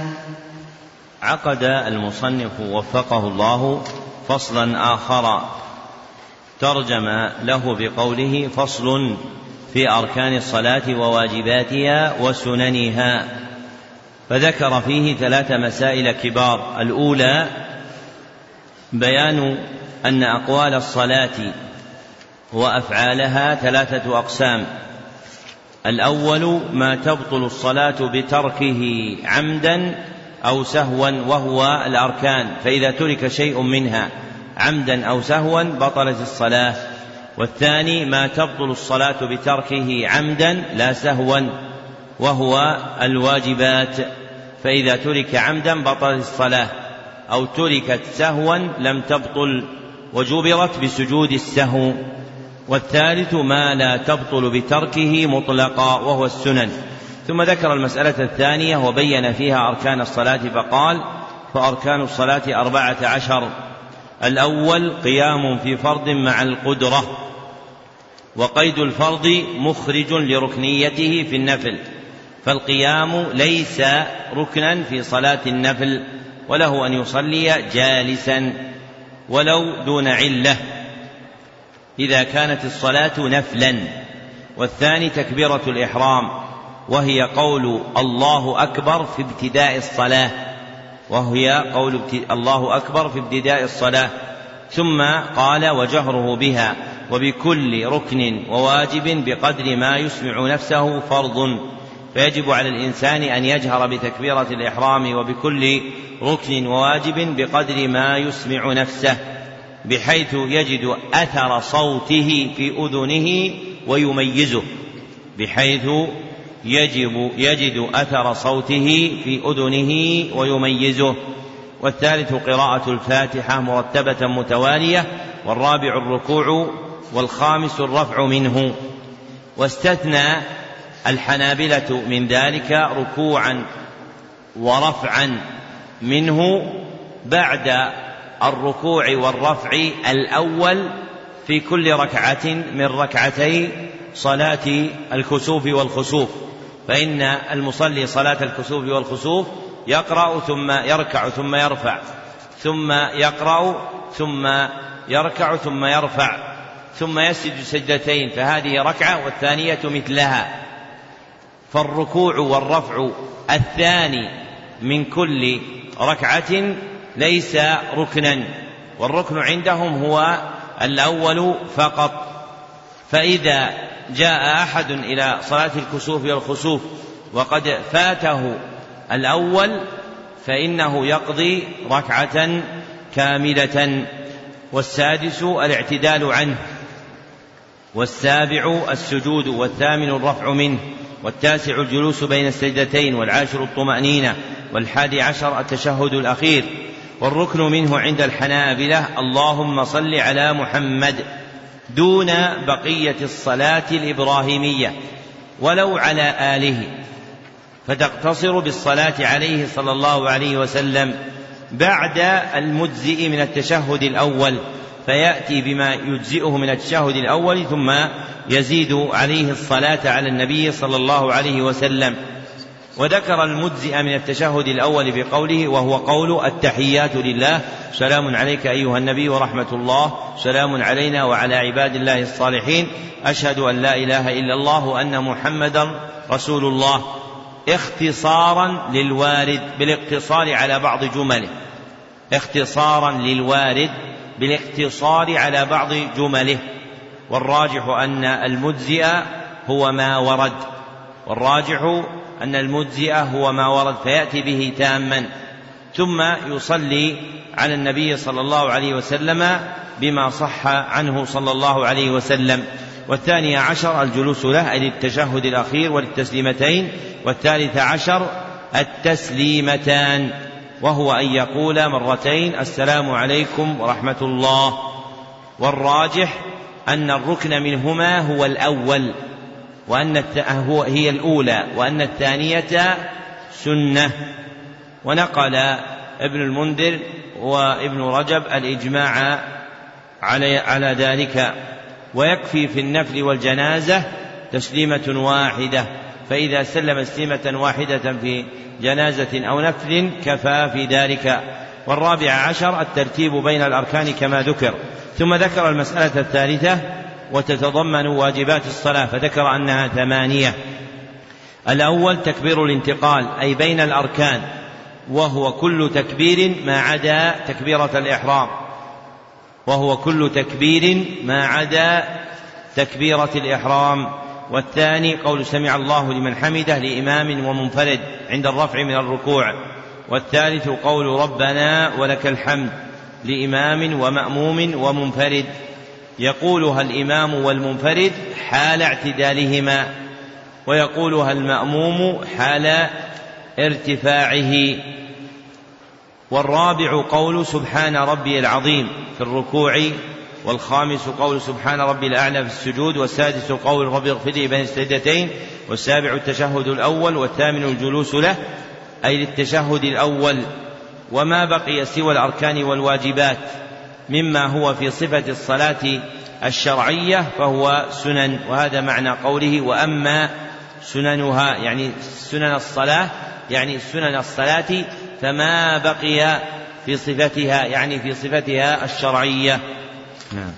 عقد المصنف وفقه الله فصلا آخر ترجم له بقوله فصل في أركان الصلاة وواجباتها وسننها. فذكر فيه ثلاث مسائل كبار. الأولى بيان أن أقوال الصلاة وأفعالها ثلاثة أقسام. الأول ما تبطل الصلاة بتركه عمدا أو سهوا وهو الأركان فإذا ترك شيء منها. عمدا أو سهوا بطلت الصلاة. والثاني ما تبطل الصلاة بتركه عمدا لا سهوا وهو الواجبات. فإذا ترك عمدا بطلت الصلاة أو تركت سهوا لم تبطل وجبرت بسجود السهو. والثالث ما لا تبطل بتركه مطلقا وهو السنن. ثم ذكر المسألة الثانية وبين فيها أركان الصلاة فقال فأركان الصلاة أربعة عشر. الأول قيام في فرض مع القدرة وقيد الفرض مخرج لركنيته في النفل فالقيام ليس ركنا في صلاة النفل وله أن يصلي جالسا ولو دون علة. إذا كانت الصلاة نفلا والثاني تكبيرة الإحرام وهي قول الله أكبر في ابتداء الصلاة. وهي قول الله أكبر في ابتداء الصلاة. ثم قال وجهره بها وبكل ركن وواجب بقدر ما يسمع نفسه فرض. فيجب على الإنسان أن يجهر بتكبيرة الإحرام وبكل ركن وواجب بقدر ما يسمع نفسه بحيث يجد أثر صوته في أذنه ويميزه بحيث يجب يجد أثر صوته في أذنه ويميزه. والثالث قراءة الفاتحة مرتبة متوالية والرابع الركوع والخامس الرفع منه. واستثنى الحنابلة من ذلك ركوعا ورفعا منه بعد الركوع والرفع الأول في كل ركعة من ركعتي صلاة الكسوف والخسوف. فإن المصلي صلاة الكسوف والخسوف يقرأ ثم يركع ثم يرفع ثم يقرأ ثم يركع ثم يرفع ثم يسجد سجدتين فهذه ركعة والثانية مثلها. فالركوع والرفع الثاني من كل ركعة ليس ركنا والركن عندهم هو الأول فقط. فإذا جاء أحد إلى صلاة الكسوف والخسوف وقد فاته الأول فإنه يقضي ركعة كاملة. والسادس الاعتدال عنه. والسابع السجود والثامن الرفع منه. والتاسع الجلوس بين السجدتين والعاشر الطمأنينة والحادي عشر التشهد الأخير. والركن منه عند الحنابلة اللهم صل على محمد. دون بقية الصلاة الإبراهيمية ولو على آله. فتقتصر بالصلاة عليه صلى الله عليه وسلم بعد المجزئ من التشهد الأول فيأتي بما يجزئه من التشهد الأول ثم يزيد عليه الصلاة على النبي صلى الله عليه وسلم. وذكر المجزئ من التشهد الأول بقوله وهو قول التحيات لله. سلام عليك أيها النبي ورحمة الله. سلام علينا وعلى عباد الله الصالحين. أشهد أن لا إله إلا الله وأن محمدا رسول الله. اختصارا للوارد بالاقتصار على بعض جمله. اختصارا للوارد بالاقتصار على بعض جمله. والراجح أن المجزئ هو ما ورد. والراجح أن المجزئ هو ما ورد فيأتي به تاما. ثم يصلي على النبي صلى الله عليه وسلم بما صح عنه صلى الله عليه وسلم. والثاني عشر الجلوس له أي للتشهد الأخير وللتسليمتين. والثالث عشر التسليمتان. وهو أن يقول مرتين السلام عليكم ورحمة الله. والراجح أن الركن منهما هو الأول. وأن هي الأولى وأن الثانية سنة. ونقل ابن المنذر وابن رجب الإجماع على على ذلك. ويكفي في النفل والجنازة تسليمة واحدة. فإذا سلم تسليمة واحدة في جنازة أو نفل كفى في ذلك. والرابع عشر الترتيب بين الأركان كما ذكر. ثم ذكر المسألة الثالثة وتتضمن واجبات الصلاة فذكر أنها ثمانية. الأول تكبير الانتقال أي بين الأركان وهو كل تكبير ما عدا تكبيرة الإحرام. وهو كل تكبير ما عدا تكبيرة الإحرام. والثاني قول سمع الله لمن حمده لإمام ومنفرد عند الرفع من الركوع. والثالث قول ربنا ولك الحمد لإمام ومأموم ومنفرد. يقولها الإمام والمنفرد حال اعتدالهما ويقولها المأموم حال ارتفاعه. والرابع قول سبحان ربي العظيم في الركوع والخامس قول سبحان ربي الأعلى في السجود والسادس قول ربي اغفر لي بين السجدتين والسابع التشهد الأول والثامن الجلوس له أي للتشهد الأول وما بقي سوى الأركان والواجبات. مما هو في صفة الصلاة الشرعية فهو سنن وهذا معنى قوله وأما سننها يعني سنن الصلاة يعني سنن الصلاة فما بقي في صفتها يعني في صفتها الشرعية. نعم.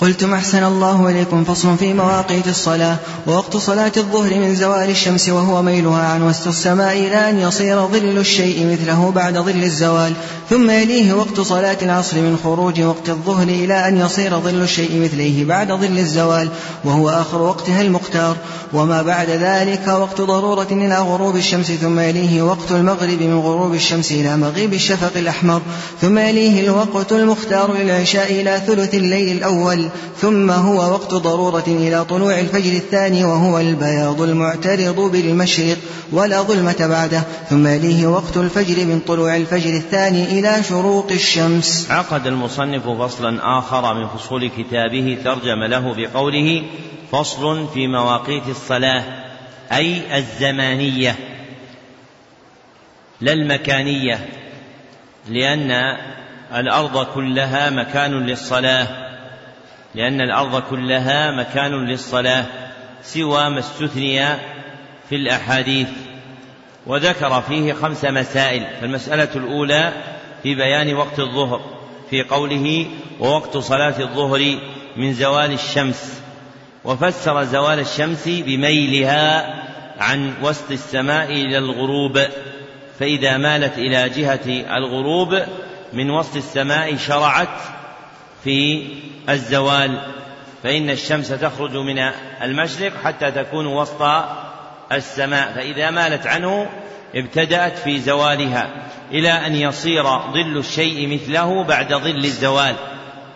قلتم أحسن الله إليكم فصل في مواقيت الصلاة ووقت صلاة الظهر من زوال الشمس وهو ميلها عن وسط السماء إلى أن يصير ظل الشيء مثله بعد ظل الزوال. ثم يليه وقت صلاة العصر من خروج وقت الظهر إلى أن يصير ظل الشيء مثليه بعد ظل الزوال وهو آخر وقتها المختار. وما بعد ذلك وقت ضرورة إلى غروب الشمس ثم يليه وقت المغرب من غروب الشمس إلى مغيب الشفق الأحمر. ثم يليه الوقت المختار للعشاء إلى ثلث الليل الأول. ثم هو وقت ضرورة إلى طلوع الفجر الثاني وهو البياض المعترض بالمشرق ولا ظلمة بعده ثم يليه وقت الفجر من طلوع الفجر الثاني إلى شروق الشمس.
عقد المصنف فصلا آخر من فصول كتابه ترجم له بقوله فصل في مواقيت الصلاة أي الزمانية لا المكانية لأن الأرض كلها مكان للصلاة. لأن الأرض كلها مكان للصلاة سوى ما استثني في الأحاديث. وذكر فيه خمس مسائل فالمسألة الأولى في بيان وقت الظهر في قوله ووقت صلاة الظهر من زوال الشمس. وفسر زوال الشمس بميلها عن وسط السماء إلى الغروب فإذا مالت إلى جهة الغروب من وسط السماء شرعت في الزوال فإن الشمس تخرج من المشرق حتى تكون وسط السماء فإذا مالت عنه ابتدأت في زوالها إلى أن يصير ظل الشيء مثله بعد ظل الزوال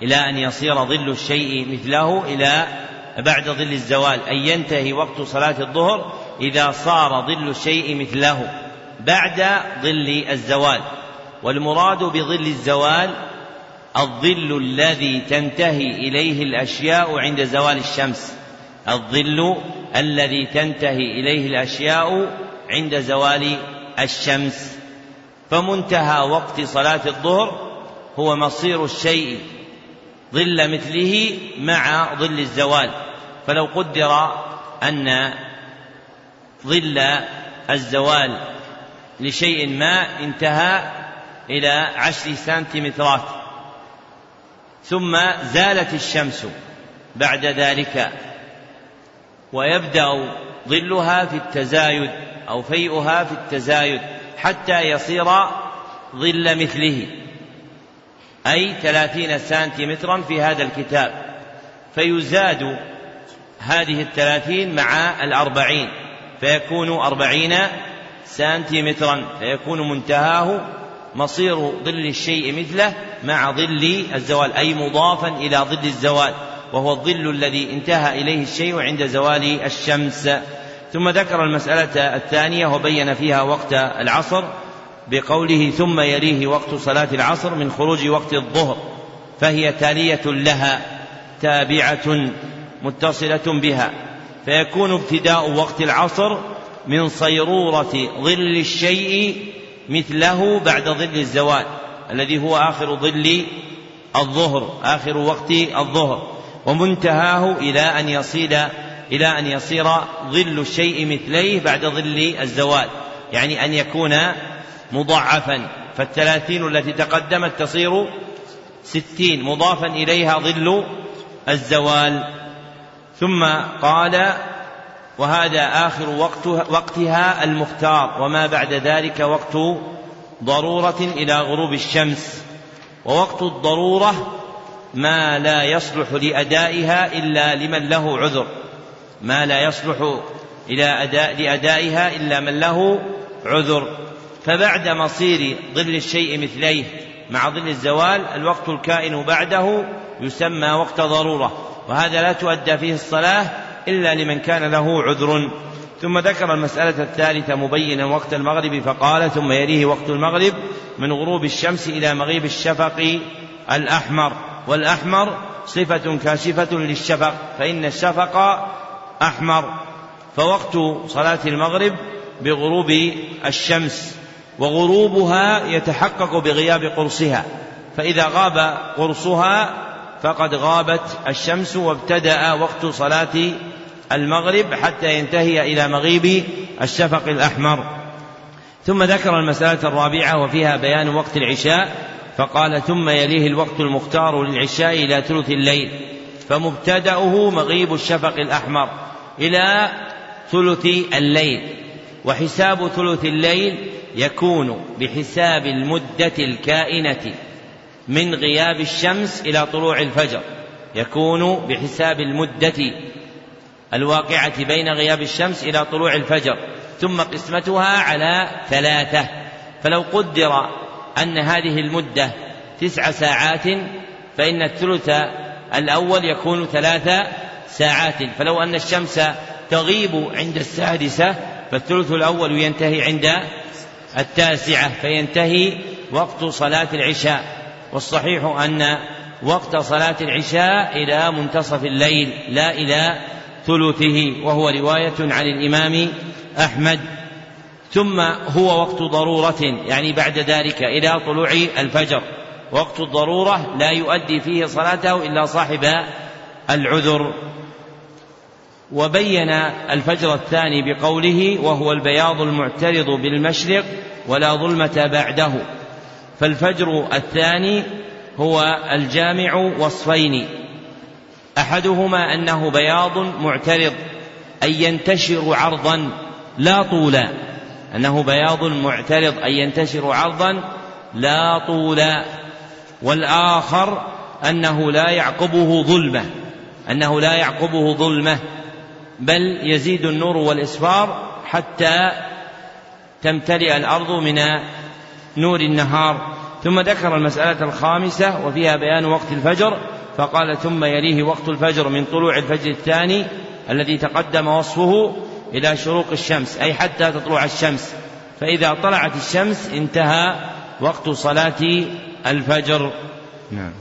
إلى أن يصير ظل الشيء مثله إلى بعد ظل الزوال أي ينتهي وقت صلاة الظهر إذا صار ظل الشيء مثله بعد ظل الزوال. والمراد بظل الزوال الظل الذي تنتهي إليه الأشياء عند زوال الشمس. الظل الذي تنتهي إليه الأشياء عند زوال الشمس. فمنتهى وقت صلاة الظهر هو مصير الشيء ظل مثله مع ظل الزوال. فلو قدر أن ظل الزوال لشيء ما انتهى إلى عشر سنتيمترات. ثم زالت الشمس بعد ذلك ويبدأ ظلها في التزايد أو فيئها في التزايد حتى يصير ظل مثله. أي ثلاثين سنتيمترا في هذا الكتاب. فيزاد هذه الثلاثين مع الأربعين. فيكون أربعين سنتيمترا. فيكون منتهاه مصير ظل الشيء مثله مع ظل الزوال أي مضافا إلى ظل الزوال وهو الظل الذي انتهى إليه الشيء عند زوال الشمس. ثم ذكر المسألة الثانية وبين فيها وقت العصر بقوله ثم يليه وقت صلاة العصر من خروج وقت الظهر فهي تالية لها تابعة متصلة بها. فيكون ابتداء وقت العصر من صيرورة ظل الشيء مثله بعد ظل الزوال الذي هو آخر ظل الظهر آخر وقت الظهر ومنتهاه إلى أن يصير إلى أن يصير ظل الشيء مثليه بعد ظل الزوال يعني أن يكون مضاعفا. فالثلاثين التي تقدمت تصير ستين مضافا إليها ظل الزوال. ثم قال وهذا آخر وقت وقتها المختار وما بعد ذلك وقت ضرورة إلى غروب الشمس. ووقت الضرورة ما لا يصلح لأدائها إلا لمن له عذر. ما لا يصلح إلى أداء لأدائها إلا من له عذر. فبعد مصير ظل الشيء مثليه مع ظل الزوال الوقت الكائن بعده يسمى وقت ضرورة. وهذا لا تؤدى فيه الصلاة إلا لمن كان له عذر. ثم ذكر المسألة الثالثة مبينا وقت المغرب فقال ثم يليه وقت المغرب من غروب الشمس إلى مغيب الشفق الأحمر. والأحمر صفة كاشفة للشفق فإن الشفق أحمر. فوقت صلاة المغرب بغروب الشمس وغروبها يتحقق بغياب قرصها. فإذا غاب قرصها فقد غابت الشمس وابتدأ وقت صلاة المغرب حتى ينتهي إلى مغيب الشفق الأحمر. ثم ذكر المسألة الرابعة وفيها بيان وقت العشاء فقال ثم يليه الوقت المختار للعشاء إلى ثلث الليل. فمبتدأه مغيب الشفق الأحمر إلى ثلث الليل. وحساب ثلث الليل يكون بحساب المدة الكائنة من غياب الشمس إلى طلوع الفجر. يكون بحساب المدة الواقعة بين غياب الشمس إلى طلوع الفجر ثم قسمتها على ثلاثة. فلو قدر أن هذه المدة تسع ساعات فإن الثلث الأول يكون ثلاث ساعات. فلو أن الشمس تغيب عند السادسة فالثلث الأول ينتهي عند التاسعة فينتهي وقت صلاة العشاء. والصحيح أن وقت صلاة العشاء إلى منتصف الليل لا إلى ثلثه وهو رواية عن الإمام أحمد. ثم هو وقت ضرورة يعني بعد ذلك إلى طلوع الفجر. وقت الضرورة لا يؤدي فيه صلاته إلا صاحب العذر. وبين الفجر الثاني بقوله وهو البياض المعترض بالمشرق ولا ظلمة بعده. فالفجر الثاني هو الجامع وصفين. أحدهما أنه بياض معترض اي ينتشر عرضا لا طولا أنه بياض معترض اي ينتشر عرضا لا طولا والآخر أنه لا يعقبه ظلمة أنه لا يعقبه ظلمة بل يزيد النور والإسفار حتى تمتلئ الأرض من نور النهار. ثم ذكر المسألة الخامسة وفيها بيان وقت الفجر. فقال ثم يليه وقت الفجر من طلوع الفجر الثاني الذي تقدم وصفه إلى شروق الشمس أي حتى تطلع الشمس. فإذا طلعت الشمس انتهى وقت صلاة الفجر.
نعم.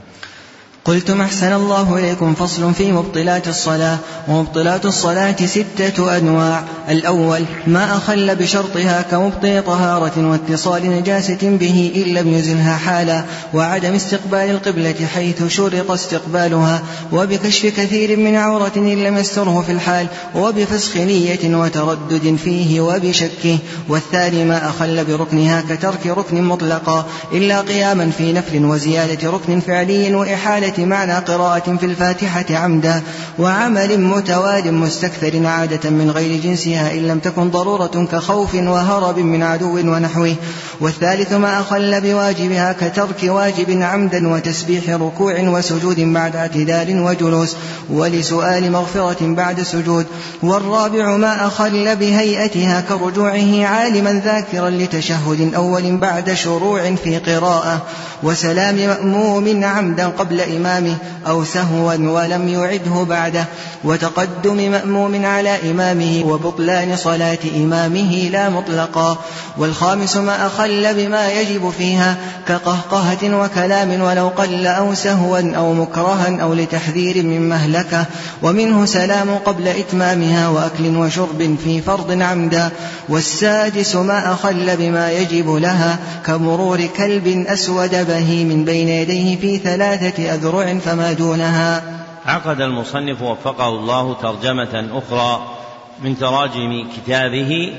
قلتم أحسن الله إليكم فصل في مبطلات الصلاة. ومبطلات الصلاة ستة أنواع. الأول ما أخل بشرطها كمبطل طهارة واتصال نجاسة به إن لم يزلها حالا وعدم استقبال القبلة حيث شرط استقبالها. وبكشف كثير من عورة إن لم يستره في الحال وبفسخ نية وتردد فيه وبشكه. والثاني ما أخل بركنها كترك ركن مطلقا إلا قياما في نفل وزيادة ركن فعلي وإحالة معنى قراءة في الفاتحة عمدا وعمل متواد مستكثر عادة من غير جنسها إن لم تكن ضرورة كخوف وهرب من عدو ونحوه. والثالث ما أخل بواجبها كترك واجب عمدا وتسبيح ركوع وسجود بعد اعتدال وجلوس ولسؤال مغفرة بعد سجود. والرابع ما أخل بهيئتها كرجوعه عالما ذاكرا لتشهد أول بعد شروع في قراءة. وسلام مأموم عمدا قبل إمامه أو سهوا ولم يعده بعده. وتقدم مأموم على إمامه وبطلان صلاة إمامه لا مطلقا. والخامس ما أخل بما يجب فيها كقهقهة وكلام ولو قل أو سهوا أو مكرها أو لتحذير من مهلكة. ومنه سلام قبل إتمامها وأكل وشرب في فرض عمدا. والسادس ما أخل بما يجب لها كمرور كلب أسود بهي من بين يديه في ثلاثة أذرع فما دونها.
عقد المصنف وفقه الله ترجمة أخرى من تراجم كتابه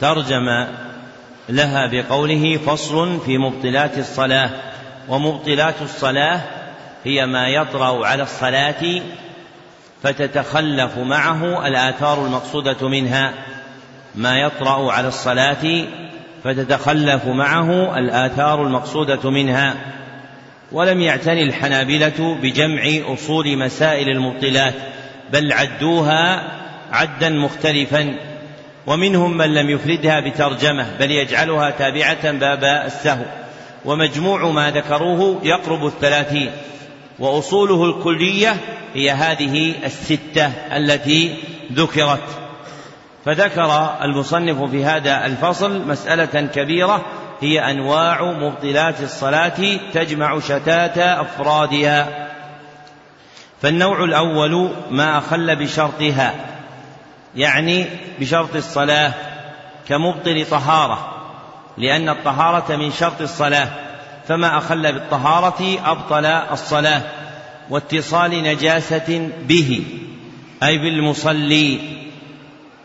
ترجم لها بقوله فصل في مبطلات الصلاة. ومبطلات الصلاة هي ما يطرأ على الصلاة فتتخلف معه الآثار المقصودة منها. ما يطرأ على الصلاة فتتخلف معه الآثار المقصودة منها. ولم يعتني الحنابلة بجمع أصول مسائل المبطلات بل عدوها عدا مختلفا. ومنهم من لم يفردها بترجمة بل يجعلها تابعة باب السهو. ومجموع ما ذكروه يقرب الثلاثين. وأصوله الكلية هي هذه الستة التي ذكرت. فذكر المصنف في هذا الفصل مسألة كبيرة هي أنواع مبطلات الصلاة تجمع شتات أفرادها. فالنوع الأول ما أخل بشرطها يعني بشرط الصلاة كمبطل طهارة لأن الطهارة من شرط الصلاة فما أخل بالطهارة أبطل الصلاة واتصال نجاسة به أي بالمصلي.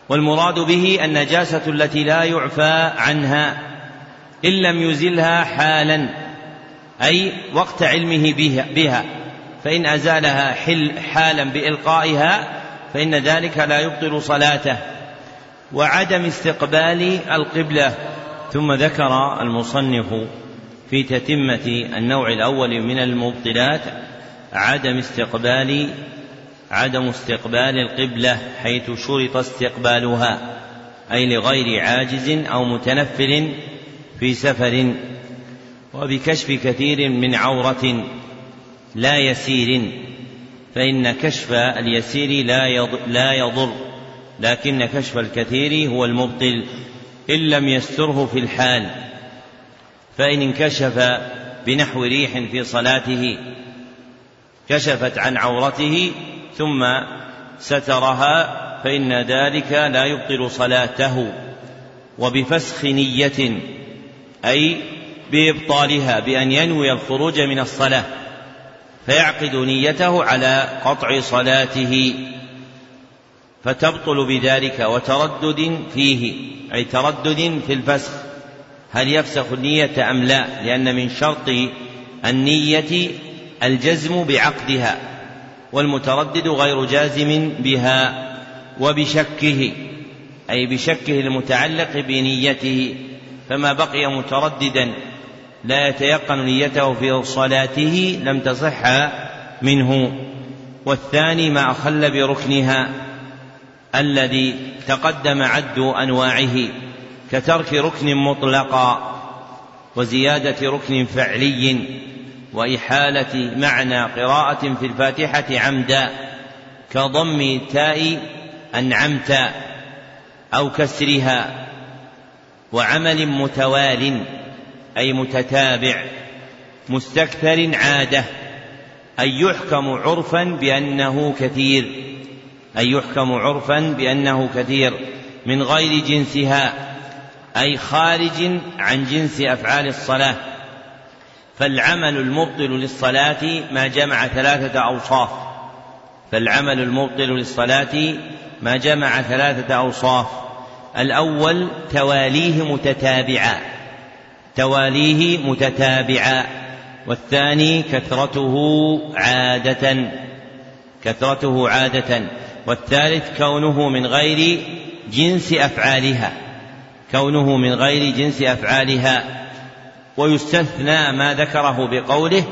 والمراد به النجاسة التي لا يعفى عنها إن لم يزلها حالا أي وقت علمه بها, فإن أزالها حل حالا بإلقائها فإن ذلك لا يبطل صلاته. وعدم استقبال القبلة. ثم ذكر المصنف في تتمة النوع الأول من المبطلات عدم استقبال عدم استقبال القبلة حيث شرط استقبالها أي لغير عاجز أو متنفل في سفر وبكشف كثير من عورة لا يسير فإن كشف اليسير لا لا يضر لكن كشف الكثير هو المبطل إن لم يستره في الحال فإن انكشف بنحو ريح في صلاته كشفت عن عورته ثم سترها فإن ذلك لا يبطل صلاته وبفسخ نية أي بإبطالها بأن ينوي الخروج من الصلاة فيعقد نيته على قطع صلاته فتبطل بذلك وتردد فيه أي تردد في الفسخ. هل يفسخ النية أم لا؟ لأن من شرط النية الجزم بعقدها. والمتردد غير جازم بها وبشكه أي بشكه المتعلق بنيته فما بقي مترددا لا يتيقن نيته في صلاته لم تصح منه. والثاني ما أخل بركنها الذي تقدم عد أنواعه كترك ركن مطلقا وزيادة ركن فعلي. وإحالة معنى قراءة في الفاتحة عمدا كضم تاء أنعمت أو كسرها وعمل متوال أي متتابع مستكثر عادة أن يحكم عرفا بأنه كثير أن يحكم عرفا بأنه كثير من غير جنسها أي خارج عن جنس أفعال الصلاة. فالعمل المبطل للصلاة ما جمع ثلاثة أوصاف. فالعمل المبطل للصلاة ما جمع ثلاثة أوصاف. الأول تواليه متتابعا. تواليه متتابعا. والثاني كثرته عادة. كثرته عادة. والثالث كونه من غير جنس أفعالها. كونه من غير جنس أفعالها. ويستثنى ما ذكره بقوله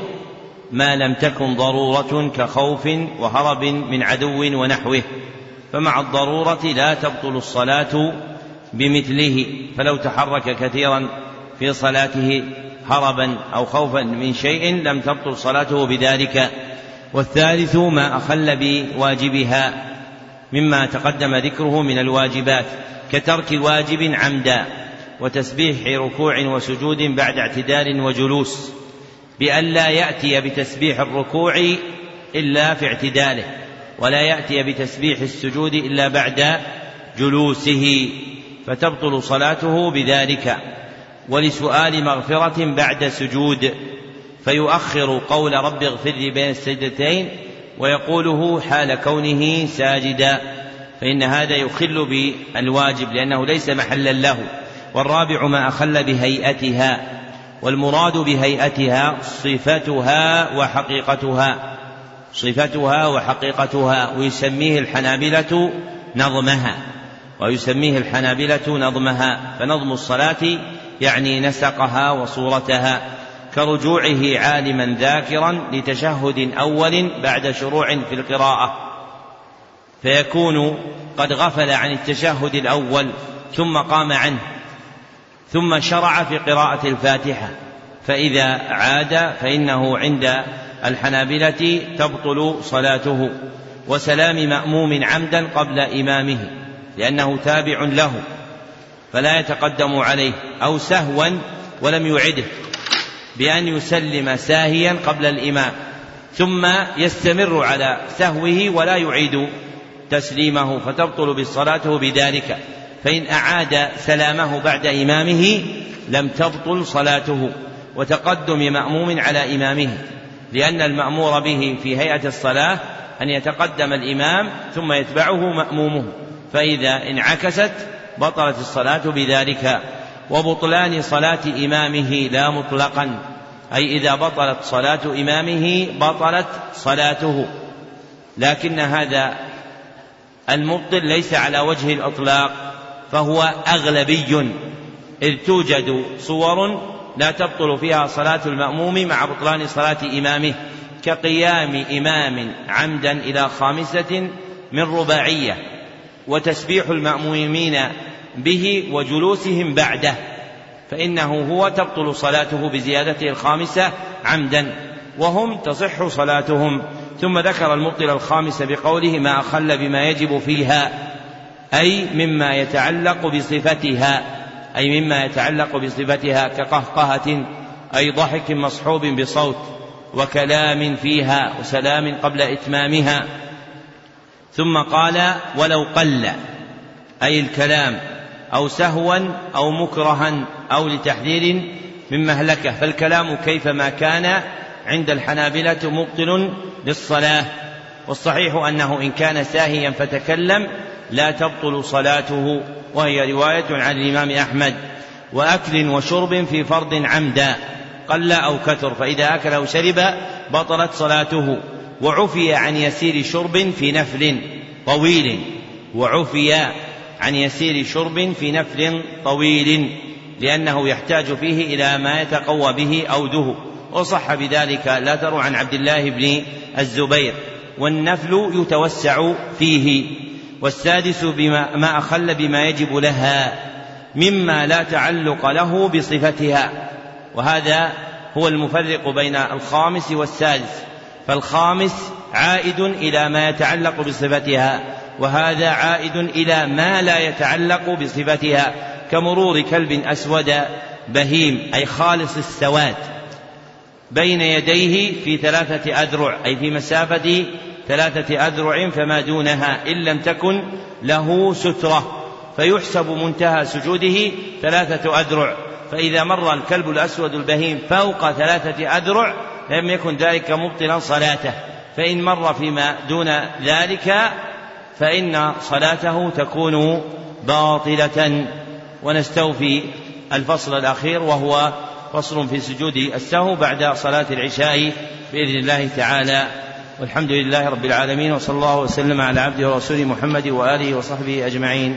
ما لم تكن ضرورة كخوف وهرب من عدو ونحوه فمع الضرورة لا تبطل الصلاة بمثله فلو تحرك كثيرا في صلاته هربا أو خوفا من شيء لم تبطل صلاته بذلك. والثالث ما أخل بواجبها مما تقدم ذكره من الواجبات كترك واجب عمدا وتسبيح ركوع وسجود بعد اعتدال وجلوس بألا يأتي بتسبيح الركوع إلا في اعتداله ولا يأتي بتسبيح السجود إلا بعد جلوسه فتبطل صلاته بذلك ولسؤال مغفرة بعد سجود فيؤخر قول رب اغفر لي بين السجدتين ويقوله حال كونه ساجدا فإن هذا يخل بالواجب لأنه ليس محلا له. والرابع ما أخل بهيئتها والمراد بهيئتها صفتها وحقيقتها صفتها وحقيقتها ويسميه الحنابلة نظمها ويسميه الحنابلة نظمها فنظم الصلاة يعني نسقها وصورتها كرجوعه عالما ذاكرا لتشهد أول بعد شروع في القراءة فيكون قد غفل عن التشهد الأول ثم قام عنه ثم شرع في قراءة الفاتحة. فإذا عاد فإنه عند الحنابلة تبطل صلاته وسلام مأموم عمدا قبل إمامه لأنه تابع له فلا يتقدم عليه أو سهوا ولم يعده بأن يسلم ساهيا قبل الإمام ثم يستمر على سهوه ولا يعيد تسليمه فتبطل بالصلاة بذلك. فإن أعاد سلامه بعد إمامه لم تبطل صلاته وتقدم مأموم على إمامه لأن المأمور به في هيئة الصلاة أن يتقدم الإمام ثم يتبعه مأمومه فإذا انعكست بطلت الصلاة بذلك وبطلان صلاة إمامه لا مطلقا أي إذا بطلت صلاة إمامه بطلت صلاته. لكن هذا المبطل ليس على وجه الإطلاق فهو أغلبي. إذ توجد صور لا تبطل فيها صلاة المأموم مع بطلان صلاة إمامه كقيام إمام عمدا إلى خامسة من رباعية وتسبيح المأمومين به وجلوسهم بعده فإنه هو تبطل صلاته بزيادته الخامسة عمدا وهم تصح صلاتهم. ثم ذكر المبطل الخامس بقوله ما أخل بما يجب فيها أي مما يتعلق بصفتها أي مما يتعلق بصفتها كقهقهة أي ضحك مصحوب بصوت وكلام فيها وسلام قبل إتمامها. ثم قال ولو قل أي الكلام أو سهوا أو مكرها أو لتحذير من مهلكة فالكلام كيفما كان عند الحنابلة مبطل للصلاة والصحيح أنه إن كان ساهيا فتكلم لا تبطل صلاته وهي رواية عن الإمام أحمد. وأكل وشرب في فرض عمدا قل أو كثر فإذا أكل أو شرب بطلت صلاته. وعفي عن يسير شرب في نفل طويل. وعفي عن يسير شرب في نفل طويل لأنه يحتاج فيه إلى ما يتقوى به أوده. وصح بذلك الأثر عن عبد الله بن الزبير. والنفل يتوسع فيه. والسادس بما ما أخل بما يجب لها مما لا تعلق له بصفتها. وهذا هو المفرق بين الخامس والسادس. فالخامس عائد إلى ما يتعلق بصفتها وهذا عائد إلى ما لا يتعلق بصفتها كمرور كلب أسود بهيم أي خالص السواد بين يديه في ثلاثة أذرع أي في مسافة ثلاثة أذرع فما دونها إن لم تكن له سترة. فيحسب منتهى سجوده ثلاثة أذرع. فإذا مر الكلب الأسود البهيم فوق ثلاثة أذرع لم يكن ذلك مبطلا صلاته. فإن مر فيما دون ذلك فإن صلاته تكون باطلة. ونستوفي الفصل الأخير وهو فصل في سجود السهو بعد صلاة العشاء بإذن الله تعالى. والحمد لله رب العالمين وصلى الله وسلم على عبده ورسوله محمد وآله وصحبه أجمعين.